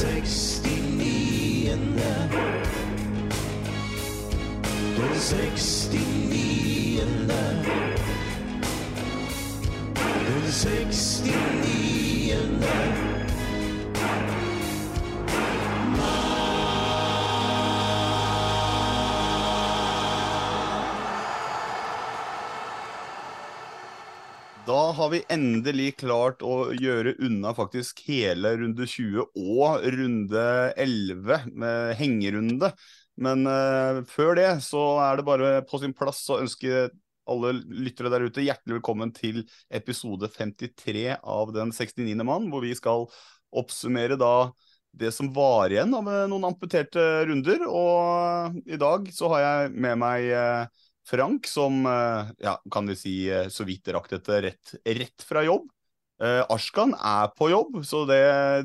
69. Den 69. Den 69. Da har vi endelig klart å gjøre unna faktisk hele runde 20 og runde 11 med hengerunde. Men uh, før det så er det bare på sin plass å ønske alle lyttere der ute hjertelig velkommen til episode 53 av Den 69. mann, hvor vi skal oppsummere da det som var igjen av noen amputerte runder. Og i dag så har jeg med meg eh, Frank, som eh, ja, kan vi si eh, så vidt rakk dette rett, rett fra jobb. Eh, Ashkan er på jobb, så det,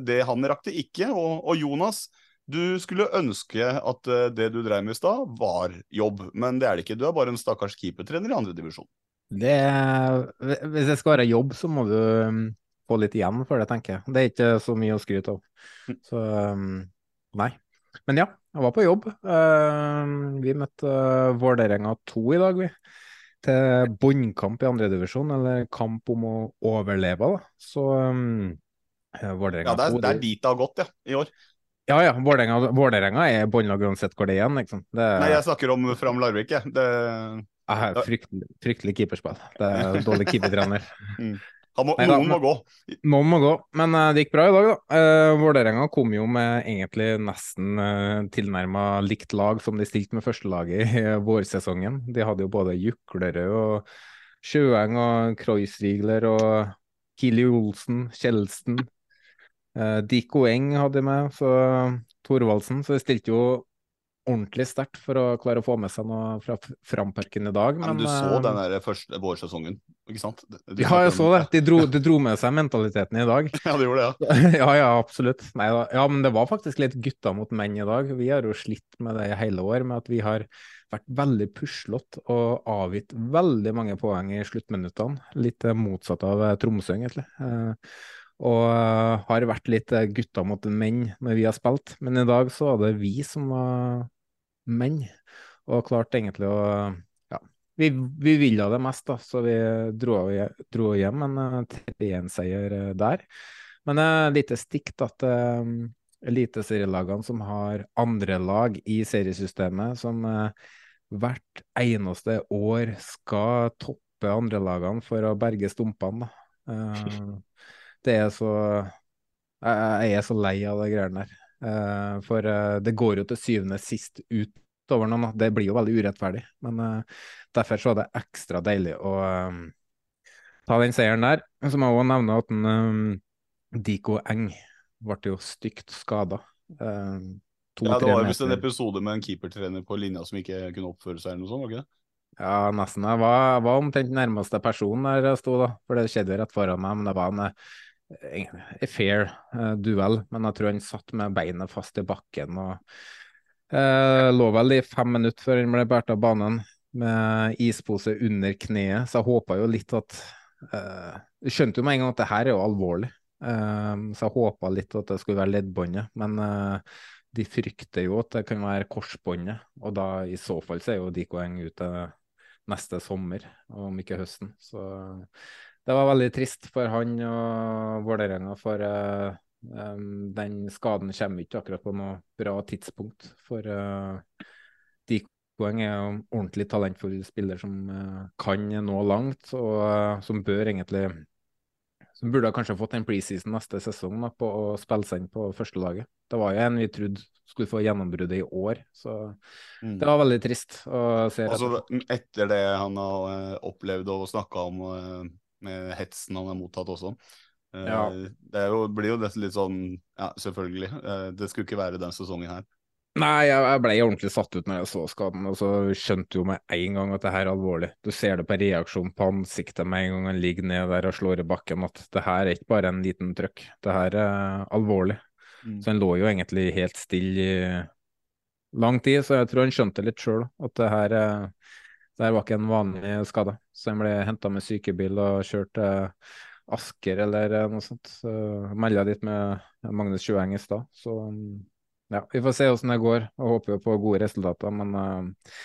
det han rakk det ikke. Og, og Jonas, du skulle ønske at eh, det du drev med i stad, var jobb, men det er det ikke. Du er bare en stakkars keepertrener i andredivisjon. Det, hvis det skal være jobb, så må du um, få litt igjen for det, tenker jeg. Det er ikke så mye å skryte av. Så um, nei. Men ja, jeg var på jobb. Uh, vi møtte uh, Vålerenga 2 i dag, vi. Til bunnkamp i andredivisjon, eller kamp om å overleve, da. Så um, Vålerenga Ja, det er, det er dit det har gått, ja, i år. Ja ja, Vålerenga er båndlag uansett hvor det er igjen, liksom. Det Nei, jeg snakker om Fram Larvik, jeg. Det, fryktelig, fryktelig keeperspill. Det er dårlig keepertrener. han må, Nei da, noen må gå. Noen må gå, men uh, det gikk bra i dag, da. Uh, Vålerenga kom jo med egentlig nesten uh, tilnærma likt lag som de stilte med førstelaget i uh, vårsesongen. De hadde jo både Juklerød og Sjøeng og Kreuzrigler og Kili Olsen, Kjeldsen. Uh, Diko Eng hadde de med, så Thorvaldsen. Så de stilte jo ordentlig sterkt for å klare å få med seg noe fra Framparken i dag. Ja, men du eh, så den der første vårsesongen, ikke sant? Du Ja, jeg så det. De dro, de dro med seg mentaliteten i dag. Ja, de gjorde det, ja. Ja, ja, absolutt. Nei. Ja, men det var faktisk litt gutter mot menn i dag. Vi har jo slitt med det i hele år, med at vi har vært veldig puslete og avgitt veldig mange poeng i sluttminuttene. Litt eh, motsatt av eh, Tromsø, egentlig. Eh, og eh, har vært litt gutta mot menn når vi har spilt. Men i dag så var det vi som var menn, og klarte egentlig å Ja, vi, vi ville det mest, da, så vi dro, dro hjem en eh, 3-1-seier eh, der. Men uh, lite stikk da, til um, eliteserielagene som har andre lag i seriesystemet, som eh, hvert eneste år skal toppe andrelagene for å berge stumpene. Eh, det er så jeg, jeg er så lei av de greiene der. Eh, for eh, det går jo til syvende sist utover noen. Det blir jo veldig urettferdig. Men eh, derfor så er det ekstra deilig å ta den seieren der. Så må jeg også nevne at en, Diko Eng ble jo stygt skada. Ja, det var visst en episode med en keepertrener på linja som ikke kunne oppføre seg eller noe sånt, var ikke det? Ja, nesten. Jeg var, var omtrent nærmeste person der jeg sto, da. For det skjedde jo rett foran meg. Men det var en, en fair uh, duell. Men jeg tror han satt med beinet fast i bakken og uh, lå vel i fem minutter før han ble båret av banen med ispose under kneet. Så jeg håpa jo litt at uh, skjønte jo med en gang at det her er jo alvorlig. uh, så jeg håpa litt at det skulle være leddbåndet. Men uh, de frykter jo at det kan være korsbåndet, og da i så fall så er jo Diko Eng ute neste sommer, om ikke høsten. Så det var veldig trist for han og Vålerenga, for uh, um, den skaden kommer ikke akkurat på noe bra tidspunkt. For uh, Dikoeng er jo en ordentlig talentfull spiller som uh, kan nå langt, og som bør egentlig som burde ha kanskje fått en preseason neste sesong da, på å spille seg inn på førstelaget. Det var jo en vi trodde skulle få gjennombruddet i år, så mm. det var veldig trist å se. Altså, etter det han har opplevd og snakka om med hetsen han har mottatt også. Eh, ja. Det jo, blir jo litt sånn Ja, selvfølgelig. Eh, det skulle ikke være den sesongen her. Nei, jeg ble ordentlig satt ut når jeg så skaden, og så skjønte jo med en gang at det her er alvorlig. Du ser det på reaksjonen på ansiktet med en gang han ligger ned der og slår i bakken, at det her er ikke bare en liten trøkk, det her er alvorlig. Mm. Så han lå jo egentlig helt stille i lang tid, så jeg tror han skjønte litt sjøl at det her det var ikke en vanlig skade, så han ble henta med sykebil og kjørt til Asker eller noe sånt. Så melda dit med Magnus Sjøeng i stad. Så ja, vi får se hvordan det går, og håper jo på gode resultater, men uh,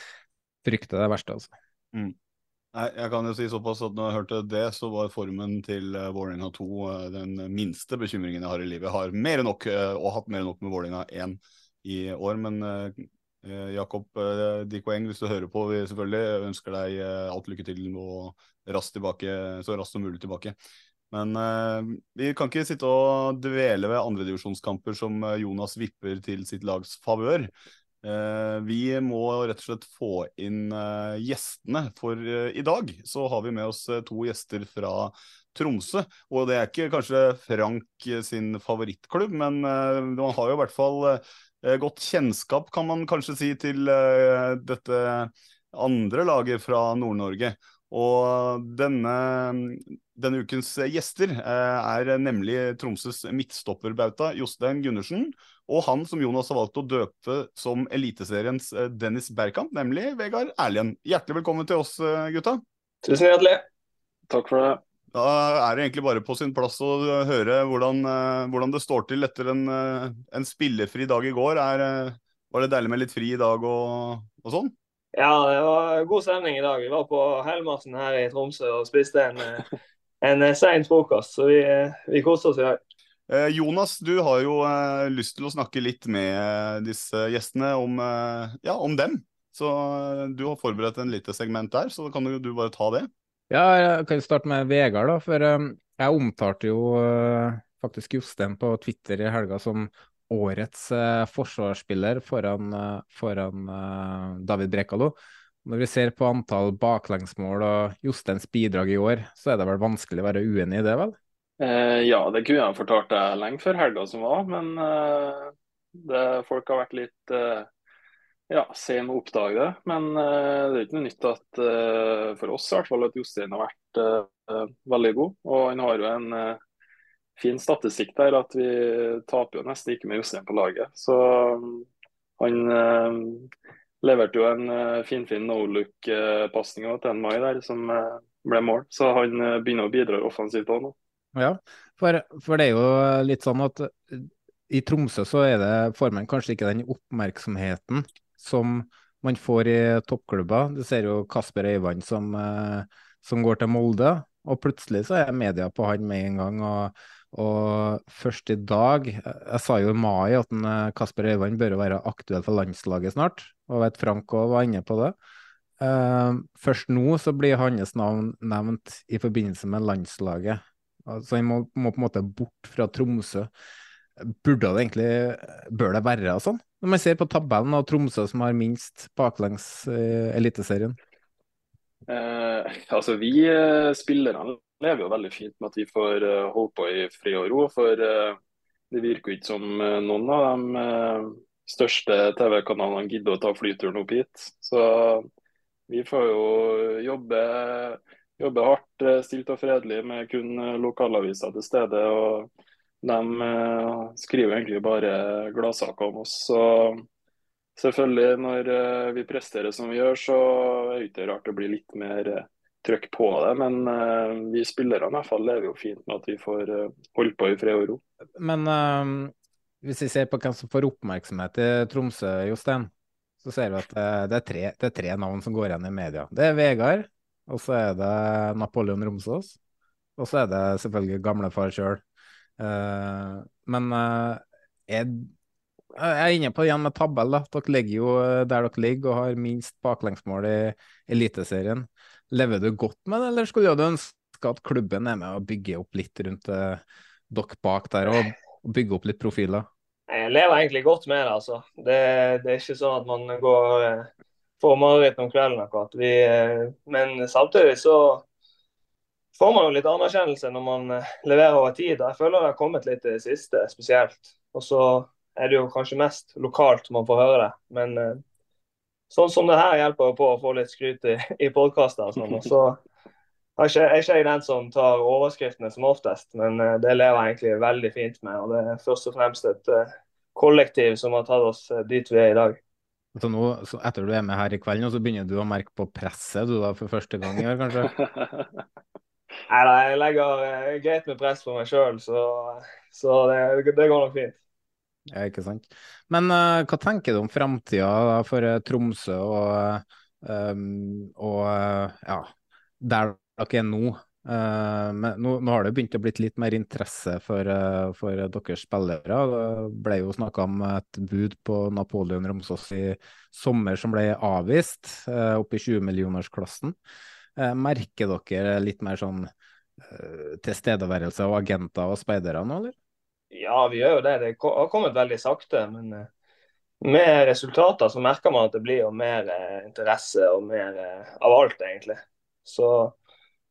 frykter det verste, altså. Mm. Nei, jeg kan jo si såpass at når jeg hørte det, så var formen til uh, Vålerenga 2 uh, den minste bekymringen jeg har i livet. Jeg har mer enn nok, og hatt mer enn nok med Vålerenga 1 i år, men Eh, Jakob eh, Dikoeng, hvis du hører på, vi selvfølgelig ønsker deg eh, alt lykke til og raskt tilbake, så raskt som mulig tilbake. Men eh, vi kan ikke sitte og dvele ved andredivisjonskamper som Jonas vipper til sitt lags favør. Eh, vi må rett og slett få inn eh, gjestene, for i dag så har vi med oss to gjester fra Tromsø. Og det er ikke kanskje Frank sin favorittklubb, men man har jo i hvert fall Eh, godt kjennskap, kan man kanskje si, til uh, dette andre laget fra Nord-Norge. Og denne, denne, ukens gjester uh, er nemlig Tromsøs midtstopperbauta Jostein Gundersen, og han som Jonas har valgt å døpe som Eliteseriens Dennis Berkamp, nemlig Vegard Erlien. Hjertelig velkommen til oss, gutta. Tusen hjertelig. Takk for det. Da er det egentlig bare på sin plass å høre hvordan, eh, hvordan det står til etter en, eh, en spillefri dag i går. Er, eh, var det deilig med litt fri i dag og, og, sånn? Ja, det var god stemning i dag. Vi var på Helmassen her i Tromsø og spiste en, en sein frokost, så vi, vi koste oss i dag. Jonas, du har jo lyst til å snakke litt med disse gjestene om, ja, om dem. Så du har forberedt en lite segment der, så kan du bare ta det. Ja, jeg kan starte med Vegard, da. For um, jeg omtalte jo uh, faktisk Jostein på Twitter i helga som årets uh, forsvarsspiller foran, foran David Brekalo. Når vi ser på antall baklengsmål og Josteins bidrag i år, så er det vel vanskelig å være uenig i det, vel? Eh, ja, det kunne jeg fortalt deg lenge før helga som var, men det, folk har vært litt ja, sen å oppdage det. Men uh, det er ikke noe nytt at uh, for oss i hvert fall at Jostein har vært uh, veldig god. Og han har jo en fin statistikk der at vi taper jo nesten ikke med Jostein på laget. Så um, han leverte jo en finfin fin no look-pasning til en Mai der som ble mål. Så han begynner å bidra offensivt òg nå. Ja, for, for, det er jo litt sånn at i Tromsø så er det, får kanskje ikke den oppmerksomheten som man får i toppklubber. Du ser jo Kasper Øyvand som, eh, som, går til Molde, og plutselig så er media på han med en gang. og, og først i dag Jeg sa jo i mai at en, eh, Kasper Øyvand bør være aktuell for landslaget snart, og vet Frank òg var inne på det. Uh, først nå så blir hans navn nevnt i forbindelse med landslaget. Så han må, må, på en måte bort fra Tromsø. Burde det egentlig Bør det være sånn? Når man ser på tabellen av Tromsø som har minst baklengs eh, Eliteserien? Eh, altså Vi eh, spillerne lever jo veldig fint med at vi får uh, holde på i fred og ro. For uh, det virker jo ikke som uh, noen av de største TV-kanalene gidder å ta flyturen opp hit. Så vi får jo jobbe, jobbe hardt, stilt og fredelig med kun lokalaviser til stede. og de eh, skriver egentlig bare gladsaker om oss. Så selvfølgelig, når eh, vi presterer som vi gjør, så er det ikke rart det blir litt mer trykk trøkk på det. Men vi spillerne i hvert fall lever jo fint med at vi får holde på i fred og ro. Men uh, hvis vi ser på hvem som får oppmerksomhet i Tromsø, Jostein, så ser vi at det er, tre, det er tre navn som går igjen i media. Det er Vegard, og så er det Napoleon Romsås, og så er det selvfølgelig gamlefar sjøl. Uh, men uh, jeg, jeg, er inne på det igjen med tabell. da. Dere ligger jo der dere ligger og har minst baklengsmål i Eliteserien. Lever du godt med det, eller skulle du ønske at klubben er med og bygger opp litt rundt uh, dere bak der, og, og bygger opp litt profiler? Jeg lever egentlig godt med det. altså. Det, det er ikke sånn at man går får mareritt om kvelden akkurat. Vi, men samtidig så får man jo litt anerkjennelse når man eh, leverer over tid. Jeg føler det har kommet litt i det siste, spesielt. Og så er det jo kanskje mest lokalt man får høre det. Men eh, sånn som det her hjelper jo på å få litt skryt i, i podkaster og sånn. Og så er ikke, er ikke jeg den som tar overskriftene som oftest, men eh, det lever jeg egentlig veldig fint med. Og det er først og fremst et kollektiv som har tatt oss dit vi er i dag. Så nå, så etter du er med her i kveld, så begynner du å merke på presset du da for første gang i år, kanskje? Nei da, jeg legger uh, greit med press på meg sjøl, så, så det, det, går nok fint. Ja, ikke sant. Men uh, hva tenker du om framtida for uh, Tromsø og, um, og ja, der dere er nå? men nå, nå, har det begynt å bli litt mer interesse for, for deres spillere. Det ble jo snakka om et bud på Napoleon Romsås i sommer som ble avvist, oppe i 20-millionersklassen. Merker dere litt mer sånn Eh, tilstedeværelse av agenter og speidere nå, eller? Ja, vi gjør jo det. Det har kommet veldig sakte. Men eh, med resultater så merker man at det blir jo mer eh, interesse og mer av alt, egentlig. Så,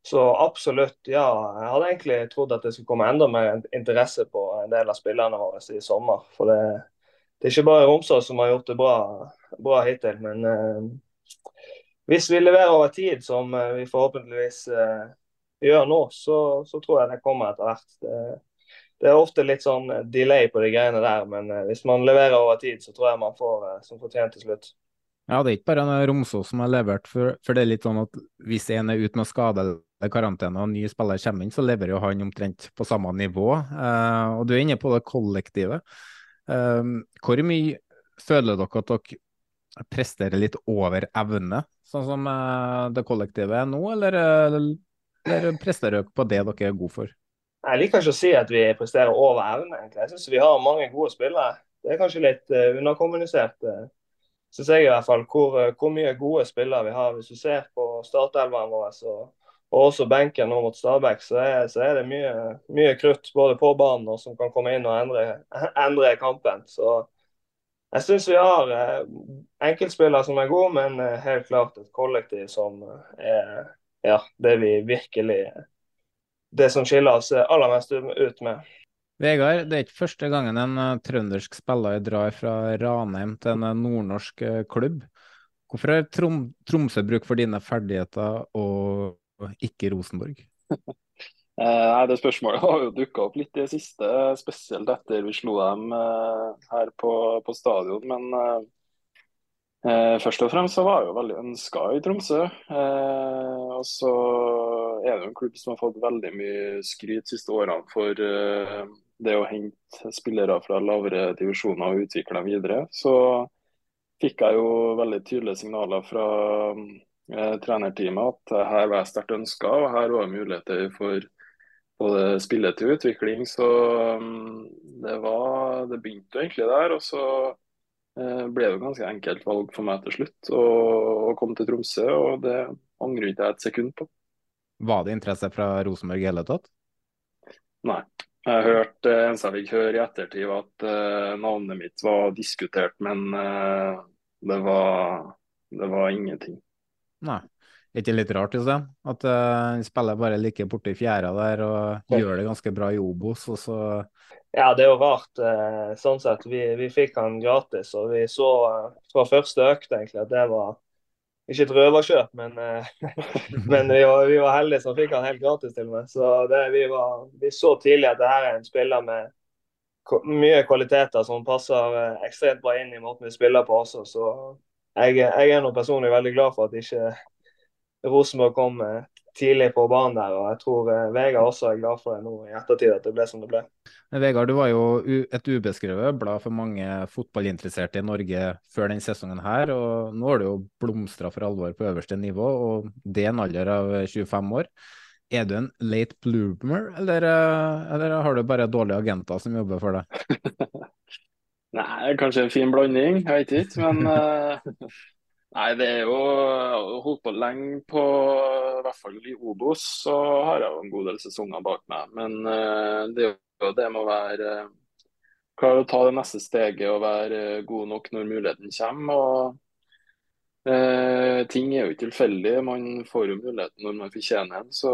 så, absolutt, ja. Jeg hadde egentlig trodd at det skulle komme enda mer interesse på en del av spillerne våre i sommer. For det, det er ikke bare Romsås som har gjort det bra, bra hittil. Men eh, hvis vi leverer over tid, som vi forhåpentligvis eh, gjør nå, så, så, tror jeg det kommer etter hvert. Det, det, er ofte litt sånn delay på de greiene der, men eh, hvis man leverer over tid, så tror jeg man får eh, som fortjent til slutt. Ja, det er ikke bare Romsås som har levert, for, for, det er litt sånn at hvis en er ute med skade eller karantene og en ny spiller kommer inn, så leverer jo han omtrent på samme nivå. Eh, og du er inne på det kollektive. Eh, hvor mye føler dere at dere presterer litt over evne, sånn som uh, det kollektive er nå, eller eller presterer dere på det dere er gode for? Jeg liker ikke å si at vi presterer over evne. egentlig. Jeg syns vi har mange gode spillere. Det er kanskje litt uh, underkommunisert, uh, syns jeg i hvert fall, hvor, hvor, mye gode spillere vi har. Hvis du ser på startelveren vår og, og, også benken nå mot Stabæk, så er, så er det mye, mye, krutt både på banen og som kan komme inn og endre, endre kampen. Så jeg syns vi har enkeltspillere som er gode, men helt klart et kollektiv som er ja, det vi virkelig Det som skiller oss aller mest ut med. Vegard, det er ikke første gangen en trøndersk spiller drar fra Ranheim til en nordnorsk klubb. Hvorfor har Trom Tromsø bruk for dine ferdigheter og ikke Rosenborg? Nei, Det spørsmålet har jo dukka opp litt i det siste, spesielt etter vi slo dem her på, på stadion. Men Eh, først og fremst så var jeg jo veldig ønska i Tromsø. Eh, og så er det jo en klubb som har fått veldig mye skryt de siste årene for eh, det å hente spillere fra lavere divisjoner og utvikle dem videre. Så fikk jeg jo veldig tydelige signaler fra eh, trenerteamet at her var jeg sterkt ønska, og her var muligheter for både spille til utvikling. Så um, det, var, det begynte egentlig der. og så Eh, ble det jo ganske enkelt valg for meg til slutt å, komme til Tromsø, og det angrer ikke jeg et sekund på. Var det interesse fra Rosenborg i hele tatt? Nei. Jeg hørte eh, fikk høre i ettertid, at uh, navnet mitt var diskutert, men uh, det, var, det var ingenting. Nei. Er ikke litt rart Jostein? at uh, spiller bare like borti fjæra der og ja. gjør det ganske bra i Obos, og så Ja, det er jo rart. Uh, sånn sett. Vi, vi, fikk han gratis, og vi så uh, fra første økt egentlig at det var ikke et røverkjøp, men, men vi, var, vi, var, heldige som fikk han helt gratis til og med. Så det, vi, var, vi, så tidlig at det her er en spiller med mye kvaliteter som passer ekstremt bra inn i måten vi spiller på også. Så jeg, jeg er nå personlig veldig glad for at ikke Rosenborg kom eh, tidlig på banen der. og Jeg tror eh, Vegard også er glad for det nå i ettertid at det ble som det ble. Vegard, du var jo et ubeskrevet blad for mange fotballinteresserte i Norge før denne sesongen her. og Nå har du jo blomstra for alvor på øverste nivå, og det er en alder av 25 år. Er du en late bloomer, eller, eh, eller har du bare dårlige agenter som jobber for deg? Nei, kanskje en fin blanding, jeg vet ikke. Men eh, nei, det er jo holdt på lenge på I hvert fall i Obos, så har jeg jo en god del sesonger bak meg. Men uh, det er jo det med å være uh, Klare å ta det neste steget og være uh, god nok når muligheten kommer. og Ting er jo ikke tilfeldig, man får jo muligheten når man fortjener den. Så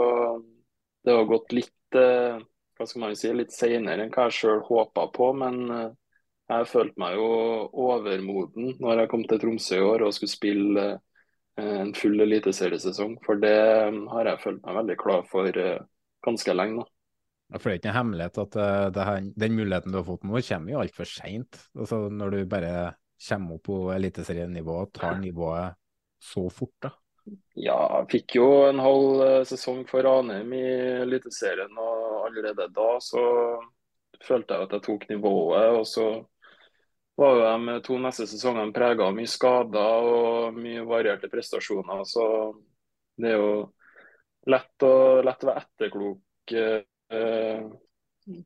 det har gått litt hva skal man si, litt senere enn hva jeg sjøl håpa på. Men jeg følte meg jo overmoden når jeg kom til Tromsø i år og skulle spille eh, en full eliteseriesesong. For det har jeg følt meg veldig klar for eh, ganske lenge nå. For det er ikke en hemmelighet at eh, det her, den muligheten du har fått nå, kommer jo altfor seint. Altså, når du bare kommer opp på eliteserienivå og tar nivået så fort, da. Ja, jeg fikk jo en halv sesong for Ranheim i Eliteserien, og allerede da så følte jeg at jeg tok nivået. Og så var jo de to neste sesongene prega av mye skader og mye varierte prestasjoner. Så det er jo lett å, lett å være etterklok eh,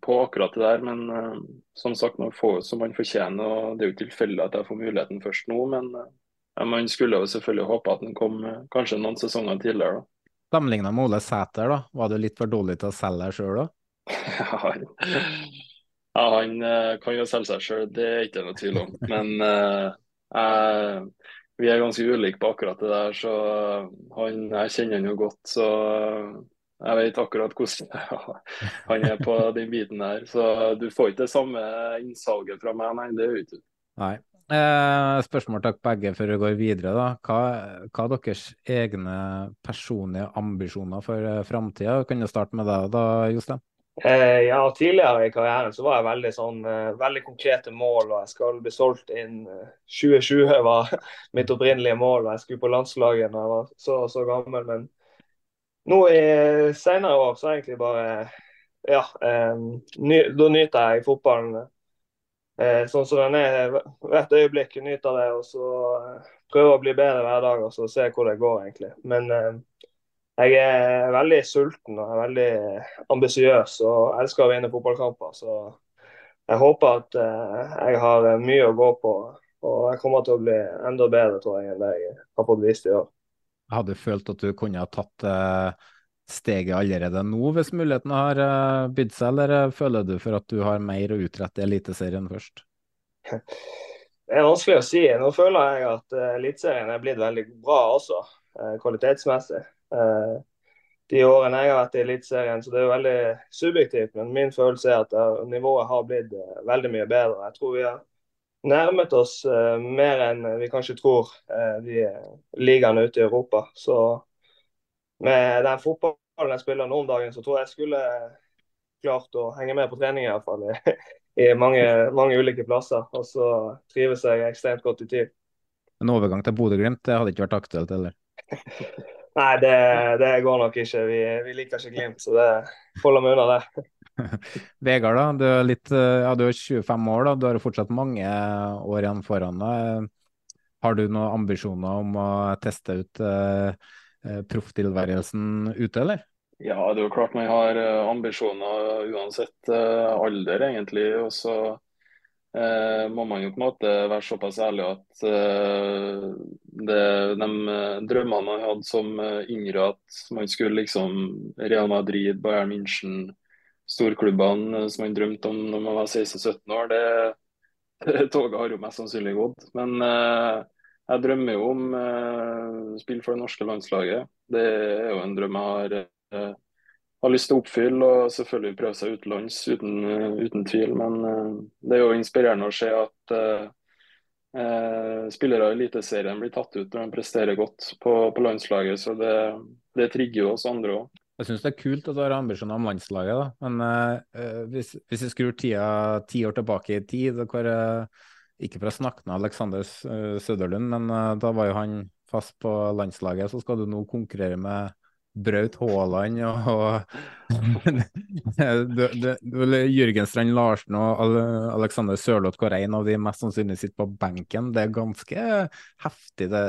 på akkurat det der. Men eh, som sagt, man får som man fortjener. og Det er jo ikke tilfeldig at jeg får muligheten først nå, men eh, man skulle jo selvfølgelig håpe at den kom eh, kanskje noen sesonger tidligere. da. Sammenligna med Ole Sæter, da, var du litt for dårlig til å selge deg sjøl da? Ja, han eh, kan jo selge seg sjøl, det er ikke noe tvil om. Men eh, jeg, vi er ganske ulike på akkurat det der, så han, jeg kjenner han jo godt. Så jeg vet akkurat hvordan han er på den biten der. Så du får ikke det samme innsalget fra meg, nei. Det gjør du. Nei. Eh, spørsmål takk begge før vi går videre. da. Hva, hva er deres egne personlige ambisjoner for eh, framtida? Kan du starte med deg da, Jostein? Eh, ja, tidligere i karrieren så var jeg veldig sånn eh, veldig konkrete mål, og jeg skal bli solgt inn eh, 2020 var mitt opprinnelige mål, og jeg skulle på landslaget da jeg var så og så gammel. Men nå i senere år så egentlig bare Ja, eh, ny, da nyter jeg fotballen eh, sånn som den er hvert øyeblikk. Nyter det, og så eh, prøver å bli bedre hver dag og så se hvor det går, egentlig. Men eh, jeg er veldig sulten og er veldig ambisiøs og elsker å vinne fotballkamper. Så jeg håper at eh, jeg har mye å gå på. Og jeg kommer til å bli enda bedre tror jeg, enn det jeg har fått vist i år. Hadde du følt at du kunne ha tatt eh, steget allerede nå, hvis muligheten har eh, bydd seg, eller føler du for at du har mer å utrette i Eliteserien først? Det er vanskelig å si. Nå føler jeg at Eliteserien er blitt veldig bra også, kvalitetsmessig. Uh, de årene jeg har vært i Eliteserien, så det er jo veldig subjektivt. Men min følelse er at uh, nivået har blitt uh, veldig mye bedre. Jeg tror vi har nærmet oss mer enn vi kanskje tror de ligaene ute i Europa. Så med den fotballen jeg spiller nå om dagen, så tror jeg jeg skulle klart å henge med på trening i hvert fall. i mange, mange, ulike plasser. Og så trives jeg ekstremt godt i TIL. En overgang til Bodø-Glimt hadde ikke vært aktuelt heller? Nei, det, det, går nok ikke. Vi, vi, liker ikke Glimt, så det holder meg unna det. Vegard, da. Du er, litt, ja, du er 25 år, da. du har fortsatt mange år igjen foran deg. Har du noen ambisjoner om å teste ut eh, profftilværelsen ute, eller? Ja, det er jo klart man har ambisjoner uansett alder, egentlig. Og så eh, må man jo på en måte være såpass ærlig at eh, det, de drømmene man hadde som yngre, at man skulle liksom Real Madrid, Bayern München, storklubbene som man drømte om når man var 16-17 år, det, det, toget har jo mest sannsynlig gått. Men eh, jeg drømmer jo om eh, spill for det norske landslaget. Det er jo en drøm jeg har eh, har lyst til å oppfylle og selvfølgelig prøve seg utenlands, uten, uten tvil. Men uh, det er jo inspirerende å se at uh, uh, spillere i Eliteserien blir tatt ut når de presterer godt på, på landslaget. Så det, det trigger jo oss andre òg. Jeg syns det er kult at du har ambisjoner om landslaget, da. men hvis, hvis vi skrur tida ti år tilbake i tid, hvor, ikke for å snakke med Alexander Søderlund, men da var jo han fast på landslaget, så skal du nå konkurrere med Braut Haaland og, og Jørgen Strand Larsen og Alexander Sørloth, hvor en av de mest sannsynlig sitter på benken. Det er ganske heftig, det,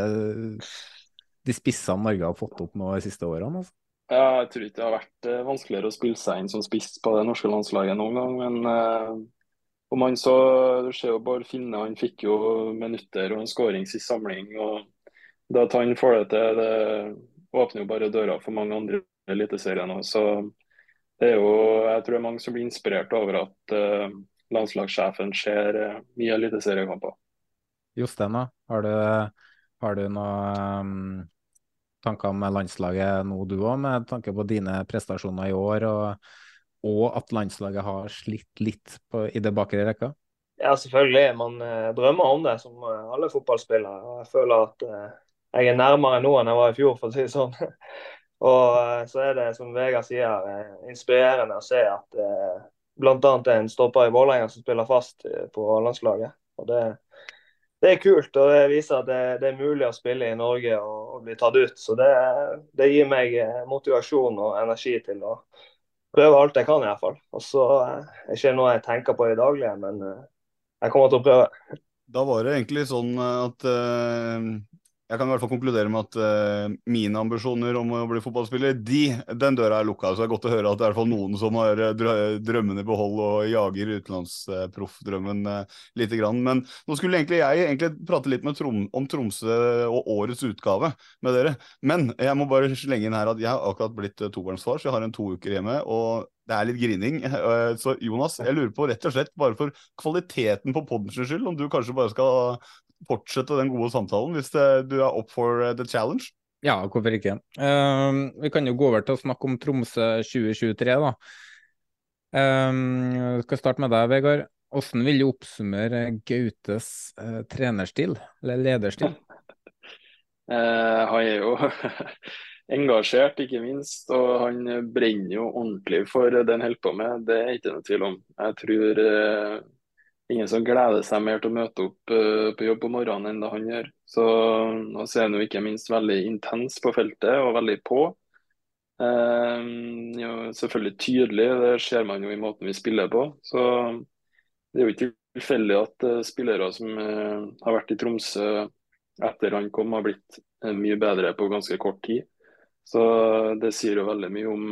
de spissene Norge har fått opp nå de siste årene. Altså. Ja, jeg tror ikke det har vært eh, vanskeligere å spille seg inn som spiss på det norske landslaget noen gang. Men eh, om han så, du ser jo Bård Finne, han fikk jo minutter og en skåring sist samling. og Det at han får det til, det åpner jo bare døra for mange andre i Eliteserien òg. Så det er jo, jeg tror det er mange som blir inspirert over at uh, landslagssjefen ser uh, mye eliteseriekamper. Jostein? Har du, har du noen um, tanker med landslaget nå, du òg, med tanke på dine prestasjoner i år, og, og at landslaget har slitt litt på, i det bakre rekka? Ja, selvfølgelig. Man eh, drømmer om det, som eh, alle fotballspillere. Jeg føler at eh, jeg er nærmere nå enn jeg var i fjor, for å si det sånn. og eh, så er det, som Vegard sier, eh, inspirerende å se at eh, bl.a. en stopper i Vålerenga som spiller fast eh, på landslaget. Og det, det er kult, og det viser at det, det er mulig å spille i Norge og, og bli tatt ut. Så det, det gir meg motivasjon og energi til å prøve alt jeg kan, i hvert fall. Og så er er ikke noe jeg tenker på i daglige, men jeg kommer til å prøve. Da var det egentlig sånn at uh, jeg kan i hvert fall konkludere med at uh, mine ambisjoner om å bli fotballspiller, de, den døra er lukka. Så det er godt å høre at det er i hvert fall noen som har uh, drømmene i behold og jager utenlandsproffdrømmen uh, lite grann. Men nå skulle egentlig jeg egentlig prate litt Trom om Tromsø og årets utgave med dere. Men jeg må bare slenge inn her at jeg har akkurat blitt tobarnsfar, så jeg har en to uker hjemme. og det er litt grining. Så Jonas, jeg lurer på rett og slett bare for kvaliteten på poddens skyld, om du kanskje bare skal fortsette den gode samtalen hvis det, du er up for the challenge? Ja, hvorfor ikke. Uh, vi kan jo gå over til å snakke om Tromsø 2023, da. Uh, skal starte med deg, Vegard. Hvordan vil du oppsummere Gautes uh, trenerstil, eller lederstil? han er jo engasjert, ikke minst. Og han brenner jo ordentlig for det han holder på med. Det er ikke noe tvil om. Jeg tror ingen som gleder seg mer til å møte opp uh, på jobb om morgenen enn det han gjør. Så nå ser han jo ikke minst veldig intens på feltet og veldig på. Uh, jo, selvfølgelig tydelig, det ser man jo i måten vi spiller på. Så det er jo ikke tilfeldig at uh, spillere som har vært i Tromsø etter han kom, har blitt mye bedre på ganske kort tid. Så det sier jo veldig mye om,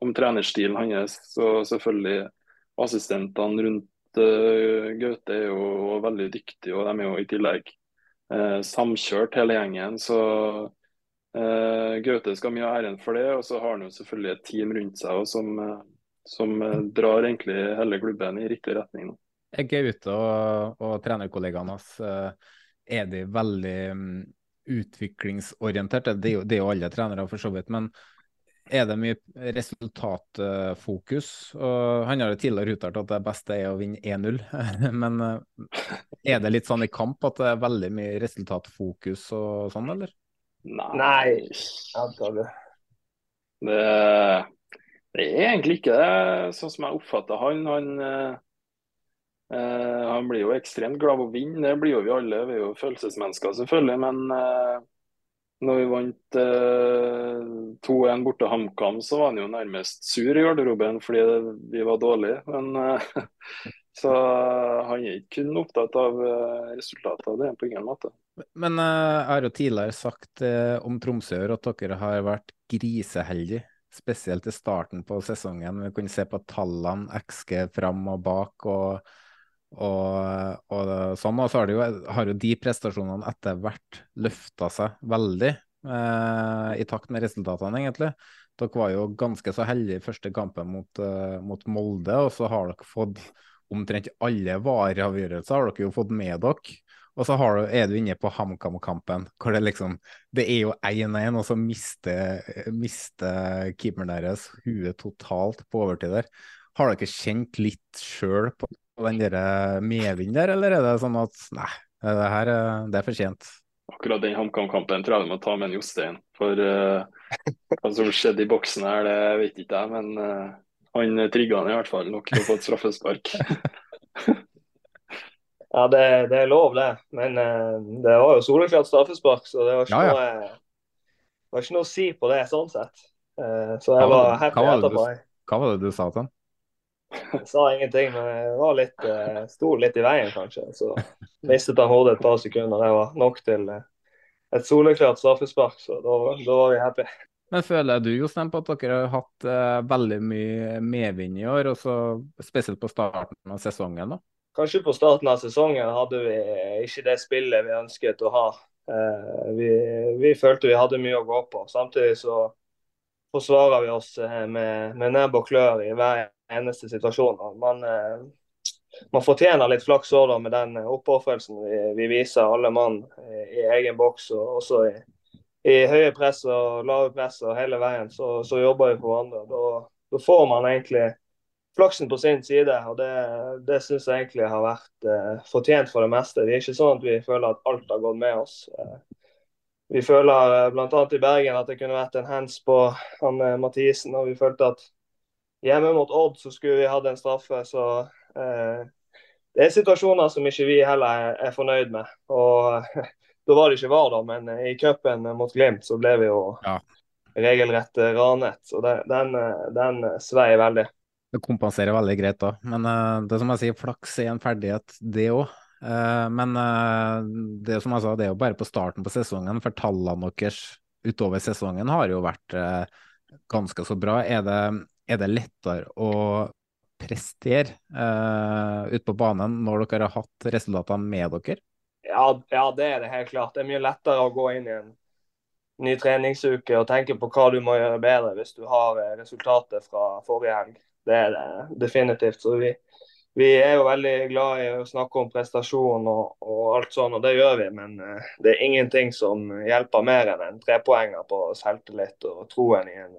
om trenerstilen hans. Og selvfølgelig assistentene rundt uh, Gaute er jo veldig dyktig, og de er jo i tillegg uh, samkjørt hele gjengen. Så uh, Gaute skal mye av æren for det. Og så har han jo selvfølgelig et team rundt seg som, som drar egentlig hele klubben i riktig retning. Er Gaute og, og trenerkollegaene hans er de veldig um, utviklingsorienterte? Det er, jo, det er jo alle trenere for så vidt. men er det mye resultatfokus. og Han har jo tidligere uttalt at det beste er å vinne 1-0. Men eh, er det litt sånn i kamp at det er veldig mye resultatfokus og sånn, eller? Nei, antakelig. Det, det er egentlig ikke det, sånn som jeg oppfatter han. Han, eh, han blir jo ekstremt glad av å vinne, det blir jo vi alle. Vi er jo følelsesmennesker selvfølgelig. men eh, når vi vant eh, 2-1 borte HamKam, så var han jo nærmest sur i garderoben fordi vi var dårlige. Men, eh, så han er ikke kun opptatt av eh, resultatet, det er på ingen måte. Men eh, jeg har jo tidligere sagt eh, om Tromsø at dere har vært griseheldige. Spesielt i starten på sesongen. Vi kunne se på tallene, XG fram og bak. og og, og sånn, og så har, jo, har, jo, de prestasjonene etter hvert løfta seg veldig eh, i takt med resultatene, egentlig. Dere var jo ganske så heldige i første kampen mot, eh, mot, Molde, og så har dere fått omtrent alle vareavgjørelser har dere jo fått med dere. Og så du, er du inne på HamKam-kampen, hvor det liksom Det er jo 1-1, og så mister, mister keeperen deres huet totalt på overtid der. Har dere kjent litt sjøl på den der medvind der, eller er det sånn at nei, det her det er fortjent? Akkurat den HamKam-kampen tror jeg du må ta med en Jostein. For uh, hva som skjedde i boksen her, det vet ikke jeg. Men uh, han trigga han i hvert fall nok til å få et straffespark. ja, det, det, er lov, det. Men uh, det var jo soleklart straffespark, så det var ikke, ja, ja. Noe, var ikke noe å si på det sånn sett. så jeg var happy etterpå. Hva var det du sa til han? Jeg sa ingenting, men jeg var litt, uh, sto litt i veien, kanskje. Så mistet han hodet et par sekunder. Det var nok til uh, et soleklart straffespark, så da, da, var vi happy. Men føler du Jostein, på at dere har hatt uh, veldig mye medvind i år, også spesielt på starten av sesongen? da? Kanskje på starten av sesongen hadde vi ikke det spillet vi ønsket å ha. Vi, vi, følte vi hadde mye å gå på. Samtidig så forsvarer vi oss med, med nebb og klør i hver eneste situasjon. Man, man fortjener litt flaks òg med den oppofrelsen vi, vi, viser alle mann i egen boks og også i i høye press og lave press og hele veien, så, så jobber vi for hverandre. Da, da, får man egentlig flaksen på sin side, og det, det syns jeg egentlig har vært eh, fortjent for det meste. Det er ikke sånn at vi føler at alt har gått med oss. Eh, vi føler eh, bl.a. i Bergen at det kunne vært en hands på han eh, Mathisen, og vi følte at hjemme mot Odd så skulle vi hatt en straffe. så eh, det er situasjoner som ikke vi heller er, er fornøyd med. og Da var det ikke VAR, da, men eh, i cupen mot Glimt så ble vi jo ja. regelrett eh, ranet. Så den, den, eh, den svei veldig. Det kompenserer veldig greit, da. Men uh, det som jeg sier, flaks er en ferdighet, det òg. Uh, men uh, det som jeg sa, det er jo bare på starten på sesongen, for tallene deres utover sesongen har jo vært ganske så bra. Er det, er det lettere å prestere ute på banen når dere har hatt resultatene med dere? Ja, ja, det er det helt klart. Det er mye lettere å gå inn i en ny treningsuke og tenke på hva du må gjøre bedre hvis du har eh, resultatet fra forrige helg. Det er det definitivt. Så vi, vi er jo veldig glad i å snakke om prestasjon og, og, alt sånn, og det gjør vi. Men uh, det er ingenting som hjelper mer enn en trepoenger på selvtillit og troen i en,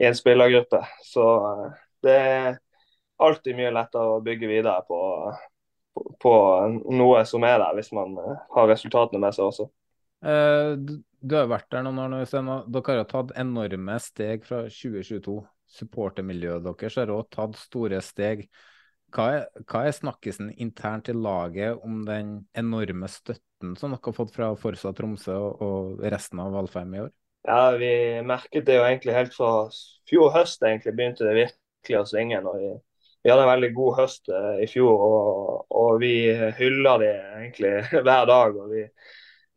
i en spillergruppe. Så uh, det er alltid mye lettere å bygge videre på på noe som er der, hvis man eh, har resultatene med seg også. Eh, du har vært der noen år nå, Øystein. Dere har tatt enorme steg fra 2022. Supportermiljøet deres har også tatt store steg. Hva er, hva er, snakkisen internt i laget om den enorme støtten som dere har fått fra Forsa Tromsø og resten av Valfheim i år? Ja, Vi merket det jo egentlig helt fra fjor høst egentlig begynte det virkelig å svinge. når vi vi hadde en veldig god høst eh, i fjor, og, og vi hyller det egentlig hver dag. og vi,